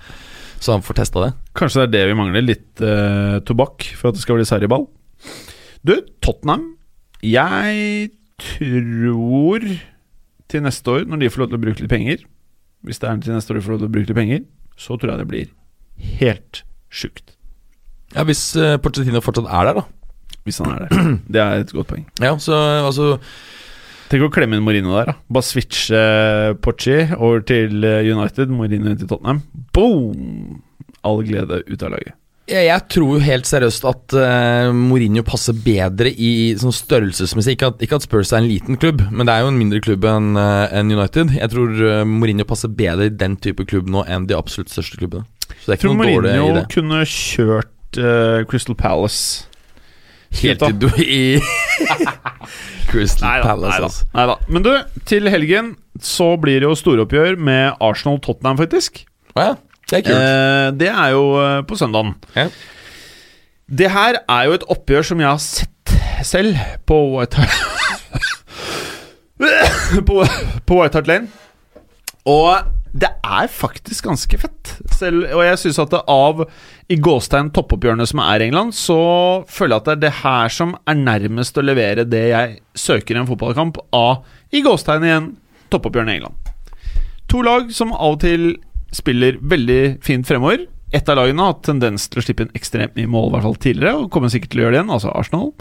så han får testa det. Kanskje det er det vi mangler, litt eh, tobakk for at det skal bli sarriball. Du, Tottenham Jeg tror til neste år, når de får lov til å bruke litt penger Hvis det er til neste år de får lov til å bruke litt penger, så tror jeg det blir helt sjukt. Ja, Hvis uh, Porcetino fortsatt er der, da. Hvis han er der. Det er et godt poeng. Ja, så altså Tenk å klemme inn Mourinho der. da Bare switche uh, Pochi over til uh, United, Mourinho til Tottenham. Boom! All glede ut av laget. jeg, jeg tror jo helt seriøst at uh, Mourinho passer bedre i sånn størrelsesmessig. Ikke at, ikke at Spurs er en liten klubb, men det er jo en mindre klubb enn uh, enn United. Jeg tror uh, Mourinho passer bedre i den type klubb nå enn de absolutt største klubbene. Så det er tror ikke noe dårlig i Mourinho det. kunne kjørt uh, Crystal Palace. Helt til du i Crystal Neida, Palace, neida, altså. neida. Men du, til helgen så blir det jo storoppgjør med Arsenal-Tottenham, faktisk. Å ja, det er kult. Eh, det er jo eh, på søndagen. Ja. Det her er jo et oppgjør som jeg har sett selv på White Hart på, på White Hart Lane. Og det er faktisk ganske fett. Selv, og jeg syns at av i gåstegn toppoppgjørene som er England, så føler jeg at det er det her som er nærmest å levere det jeg søker i en fotballkamp av i gåstegn igjen toppoppgjørene i England. To lag som av og til spiller veldig fint fremover. Ett av lagene har hatt tendens til å slippe inn ekstremt mye mål, i hvert fall tidligere, og kommer sikkert til å gjøre det igjen, altså Arsenal.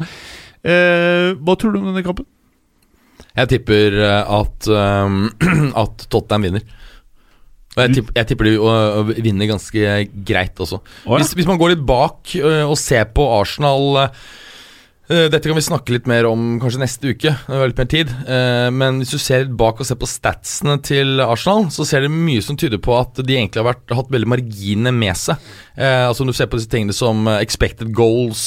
Eh, hva tror du om denne kampen? Jeg tipper eh, at, um, at Tottenham vinner. Og jeg tipper, jeg tipper de uh, vinner ganske greit også. Oh, ja. hvis, hvis man går litt bak uh, og ser på Arsenal uh, Dette kan vi snakke litt mer om kanskje neste uke, vi har litt mer tid. Uh, men hvis du ser litt bak og ser på statsene til Arsenal, så ser det mye som tyder på at de egentlig har vært, hatt veldig marginene med seg. Altså Om du ser på disse tingene som expected goals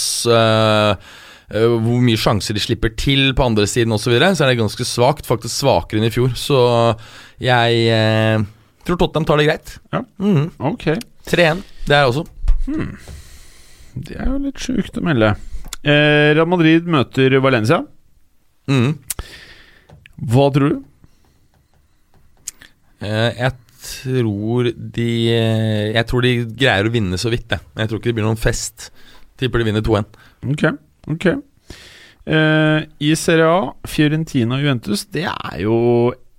hvor mye sjanser de slipper til på andre siden osv., så, videre, så er det ganske svakt. Faktisk svakere enn i fjor. Så jeg tror Tottenham tar det greit. Ja. mm. Ok. 3-1. Det er jeg også. Det er jo litt sjukt å melde. Eh, Real Madrid møter Valencia. Mm. Hva tror du? Eh, jeg tror de eh, Jeg tror de greier å vinne så vidt, jeg. Jeg tror ikke det blir noen fest. Tipper de vinner 2-1. Ok, ok. Eh, I Serie A, Fiorentina og Juventus, det er jo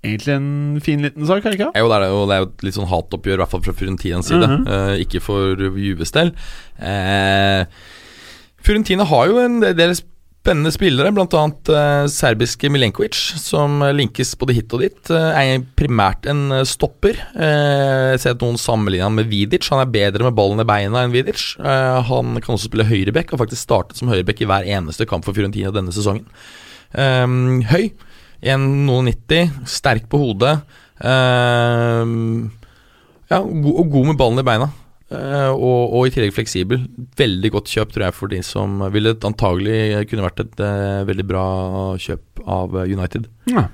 egentlig en fin liten sak, er det ikke? Jo, det er, jo, det er jo et litt sånn hatoppgjør, i hvert fall fra Furentinas side. Mhm. eh, ikke for Juves del. Eh, Furentina har jo en del spennende spillere, bl.a. Eh, serbiske Milenkovic, som linkes både hit og dit. Eh, er primært en eh, stopper. Eh, jeg ser at noen sammenligner han med Vidic. Han er bedre med ballen i beina enn Vidic. Eh, han kan også spille høyreback, og faktisk startet som høyreback i hver eneste kamp for Fiorentina denne sesongen. Eh, høy. 1,90, sterk på hodet. Uh, ja, og god med ballen i beina. Uh, og, og i tillegg fleksibel. Veldig godt kjøp, tror jeg, for de som ville antagelig kunne vært et uh, veldig bra kjøp av United. Ja.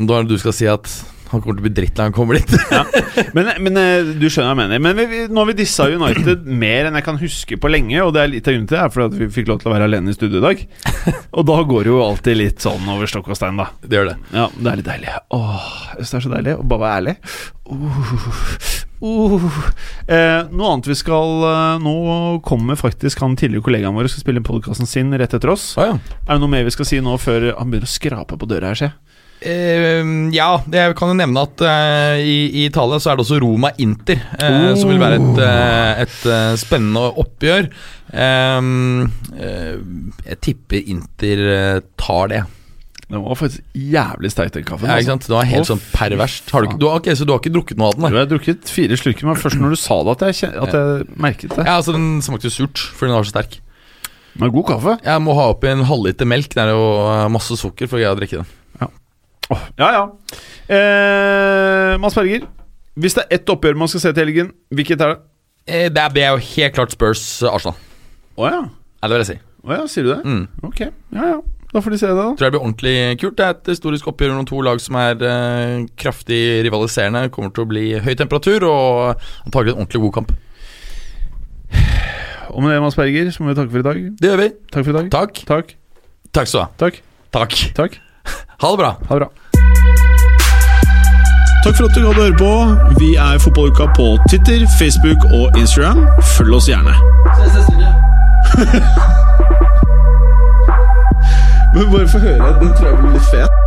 Da er det du skal si at han kommer til å bli dritt når han kommer dit. Men, men eh, du skjønner hva jeg mener. Men vi, vi, nå har vi dissa United mer enn jeg kan huske på lenge, og det er litt av grunnen til det, er fordi vi fikk lov til å være alene i studio i dag. Og da går det jo alltid litt sånn over stokk og stein, da. Det gjør det. Ja, det er litt deilig. Åh, det er så deilig å bare være ærlig. Uh, uh. Eh, noe annet vi skal eh, Nå kommer faktisk han tidligere kollegaen vår skal spille podkasten sin rett etter oss. Ah, ja. Er det noe mer vi skal si nå før han begynner å skrape på døra her, se? Eh, ja, jeg kan jo nevne at uh, i, i Italia så er det også Roma-Inter, eh, som vil være et, eh, et spennende oppgjør. Eh, eh, jeg tipper Inter tar det. Den var faktisk jævlig sterk, den kaffen. Ja, altså. ikke sant? Det var helt sånn perverst. Har du, du, ok, så du har ikke drukket noe av den? Du jeg har drukket fire slurker, men først når du sa det, at jeg, kjen- at jeg merket det. Ja, altså Den smakte surt, fordi den var så sterk. Men god kaffe. Jeg må ha oppi en halvliter melk. Det er jo masse sukker for å greie å drikke den. Åh, ja, ja. Eh, Mads Berger, hvis det er ett oppgjør man skal se til helgen, hvilket er det? Eh, det er- det er jo helt klart Spurs-Arsenal. Å ja. Ja, det vil jeg si. Å ja, sier du det? Mm. Ok, ja ja. Da får de se det, da. Tror jeg det blir ordentlig kult. Det er et historisk oppgjør mellom to lag som er eh, kraftig rivaliserende. Kommer til å bli høy temperatur og antagelig en ordentlig god kamp. Og med det, Mads Berger, så må vi takke for i dag. Det gjør vi. Takk for i dag. Takk. Takk. Takk skal du ha. Takk. Takk. Takk. Ha det bra. Ha det bra. Takk for at du hadde høre på. Vi er Fotballuka på Twitter, Facebook og Instagram. Følg oss gjerne. Ses neste uke. Men bare få høre. Den tror jeg blir litt fet.